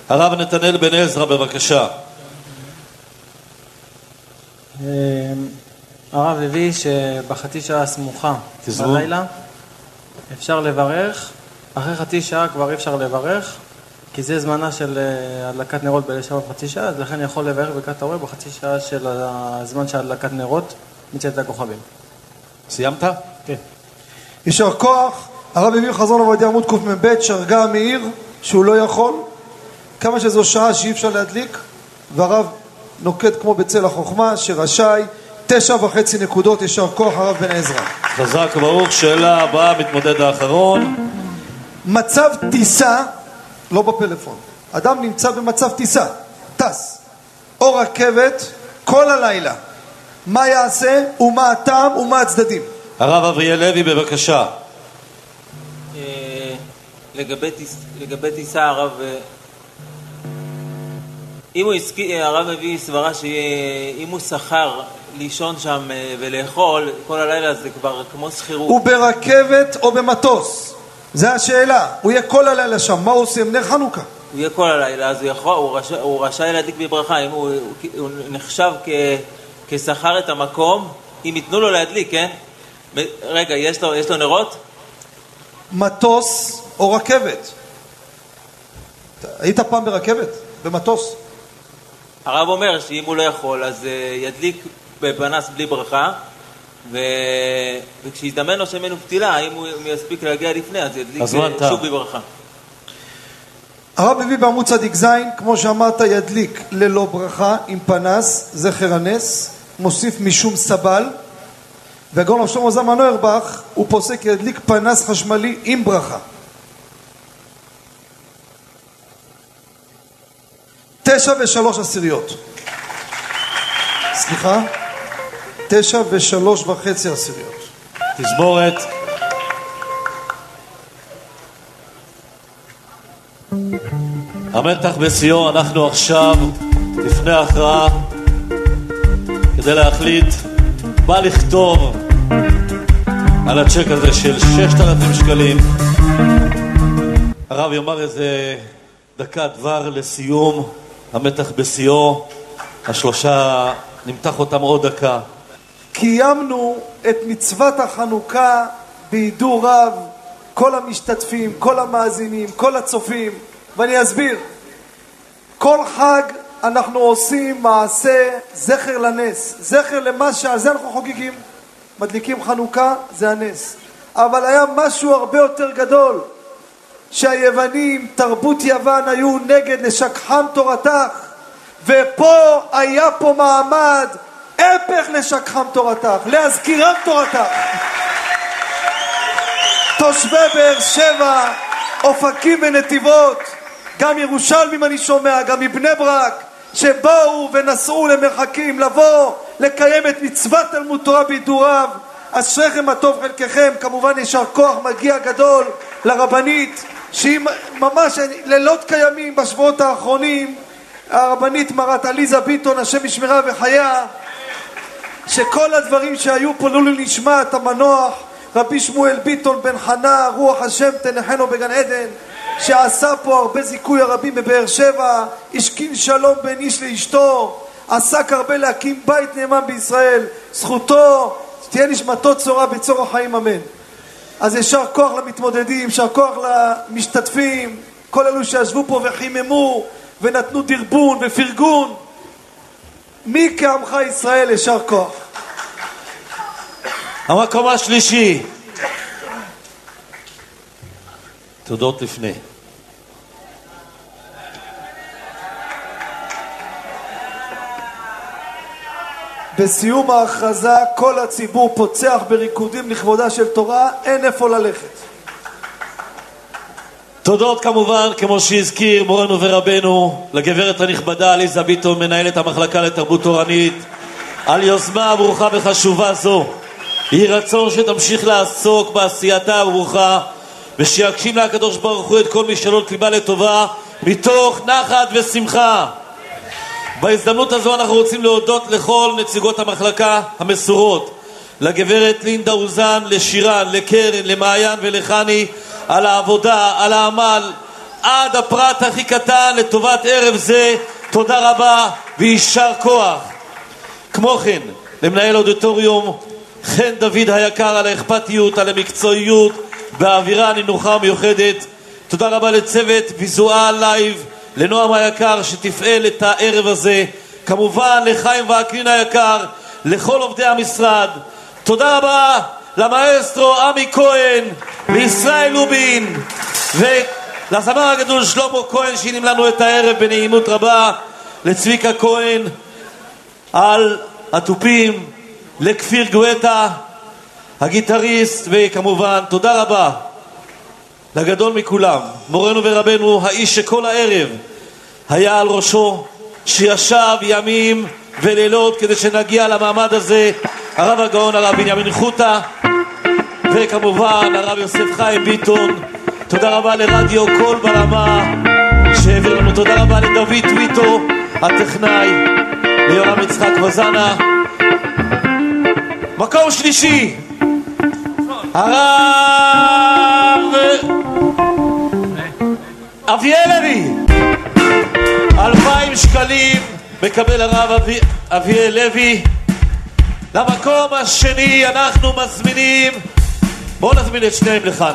הרב נתנאל בן עזרא, בבקשה. אמ, הרב הביא שבחצי שעה הסמוכה. בלילה אפשר לברך, אחרי חצי שעה כבר אי אפשר לברך, כי זה זמנה של אה, הדלקת נרות בליל שבת חצי שעה, אז לכן יכול לברך ברכת הרואה בחצי שעה של הזמן של הדלקת נרות מצאת הכוכבים. סיימת? כן. יישר כוח הרב הביא חזון עובדיה עמוד קמ"ב שרגה המאיר שהוא לא יכול כמה שזו שעה שאי אפשר להדליק והרב נוקט כמו בצל החוכמה שרשאי תשע וחצי נקודות יישר כוח הרב בן עזרא חזק וברוך, שאלה הבאה, מתמודד האחרון. מצב טיסה לא בפלאפון אדם נמצא במצב טיסה טס או רכבת כל הלילה מה יעשה ומה הטעם ומה הצדדים הרב אבריאל לוי, בבקשה. אה, לגבי טיס- לגבי טיסה הרב, אה, אם הוא הסכים, אה, הרב מביא סברה שאם הוא שכר לישון שם ולאכול כל הלילה זה כבר כמו שכירות. הוא ברכבת או במטוס? זה השאלה. הוא יהיה כל הלילה שם, מה הוא עושה עם נר חנוכה? הוא יהיה כל הלילה, אז הוא, יכול, הוא, רשאי, הוא רשאי להדליק בברכה, אם הוא, הוא, הוא נחשב כ, כשכר את המקום, אם ייתנו לו להדליק, כן? רגע, יש לו, יש לו נרות? מטוס או רכבת? היית פעם ברכבת? במטוס? הרב אומר שאם הוא לא יכול, אז אה, ידליק בפנס בלי ברכה, ו... וכשיזדמן לו שמן ופתילה, אם הוא יספיק להגיע לפני, אז ידליק. שוב בברכה. הרב מביא בעמוד צדיק ז', כמו שאמרת, ידליק ללא ברכה עם פנס, זכר הנס, מוסיף משום סבל, והגאון רב שלמה זלמן נוירבך, הוא פוסק ידליק פנס חשמלי עם ברכה. תשע ושלוש עשיריות. סליחה? תשע ושלוש וחצי עשיריות. תזמורת. המתח בשיאו, אנחנו עכשיו לפני ההכרעה כדי להחליט מה לכתוב על הצ'ק הזה של 6,000 שקלים. הרב יאמר איזה דקה דבר לסיום, המתח בשיאו, השלושה, נמתח אותם עוד דקה. קיימנו את מצוות החנוכה בהידור רב, כל המשתתפים, כל המאזינים, כל הצופים, ואני אסביר. כל חג אנחנו עושים מעשה זכר לנס, זכר למה שעל זה אנחנו חוגגים. מדליקים חנוכה, זה הנס. אבל היה משהו הרבה יותר גדול. שהיוונים, תרבות יוון, היו נגד לשכחם תורתך, ופה היה פה מעמד הפך לשכחם תורתך, להזכירם תורתך. תושבי באר שבע, אופקים ונתיבות, גם ירושלמים אני שומע, גם מבני ברק, שבאו ונסעו למרחקים, לבוא, לקיים את מצוות תלמוד תורה בידוריו. אשריכם מה טוב חלקכם, כמובן יישר כוח מגיע גדול לרבנית, שהיא ממש לילות קיימים בשבועות האחרונים, הרבנית מרת עליזה ביטון, השם ישמרה וחייה, שכל הדברים שהיו פה לעילוי נשמת המנוח רבי שמואל ביטון בן חנה, רוח השם תנחנו בגן עדן, שעשה פה הרבה זיכוי הרבים בבאר שבע, השכין שלום בין איש לאשתו, עסק הרבה להקים בית נאמן בישראל, זכותו, תהיה נשמתו צורה בצור החיים אמן. אז יישר כוח למתמודדים, יישר כוח למשתתפים, כל אלו שישבו פה וחיממו ונתנו דרבון ופרגון. מי כעמך ישראל יישר כוח. המקום השלישי. תודות לפני. בסיום ההכרזה כל הציבור פוצח בריקודים לכבודה של תורה, אין איפה ללכת. תודות כמובן, כמו שהזכיר מורנו ורבנו, לגברת הנכבדה עליזה ביטון, מנהלת המחלקה לתרבות תורנית, על יוזמה ברוכה וחשובה זו. יהי רצון שתמשיך לעסוק בעשייתה הברוכה, ושיגשים לה הקדוש ברוך הוא את כל משאלות ליבה לטובה, מתוך נחת ושמחה. בהזדמנות הזו אנחנו רוצים להודות לכל נציגות המחלקה המסורות, לגברת לינדה אוזן, לשירן, לקרן, למעיין ולחני, על העבודה, על העמל, עד הפרט הכי קטן לטובת ערב זה. תודה רבה ויישר כוח. כמו כן, למנהל אודיטוריום חן דוד היקר על האכפתיות, על המקצועיות והאווירה הנינוחה המיוחדת. תודה רבה לצוות Visual Live, לנועם היקר שתפעל את הערב הזה. כמובן לחיים וקנין היקר, לכל עובדי המשרד. תודה רבה למאסטרו עמי כהן, לישראל לובין ולזמר הגדול שלמה כהן שהנעים לנו את הערב בנעימות רבה, לצביקה כהן על התופים, לכפיר גואטה, הגיטריסט, וכמובן תודה רבה לגדול מכולם, מורנו ורבנו, האיש שכל הערב היה על ראשו, שישב ימים ולילות כדי שנגיע למעמד הזה, הרב הגאון הרב בנימין חוטה, וכמובן הרב יוסף חיים ביטון. תודה רבה לרדיו קול ברמה שהעביר לנו, תודה רבה לדוד טוויטו, הטכנאי, ליורם יצחק וזנה. מקום שלישי, הרב אביאל לוי, אלפיים שקלים מקבל הרב אבי, אביאל לוי. למקום השני אנחנו מזמינים, בואו נזמין את שניהם לכאן.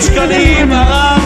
שקלים הרב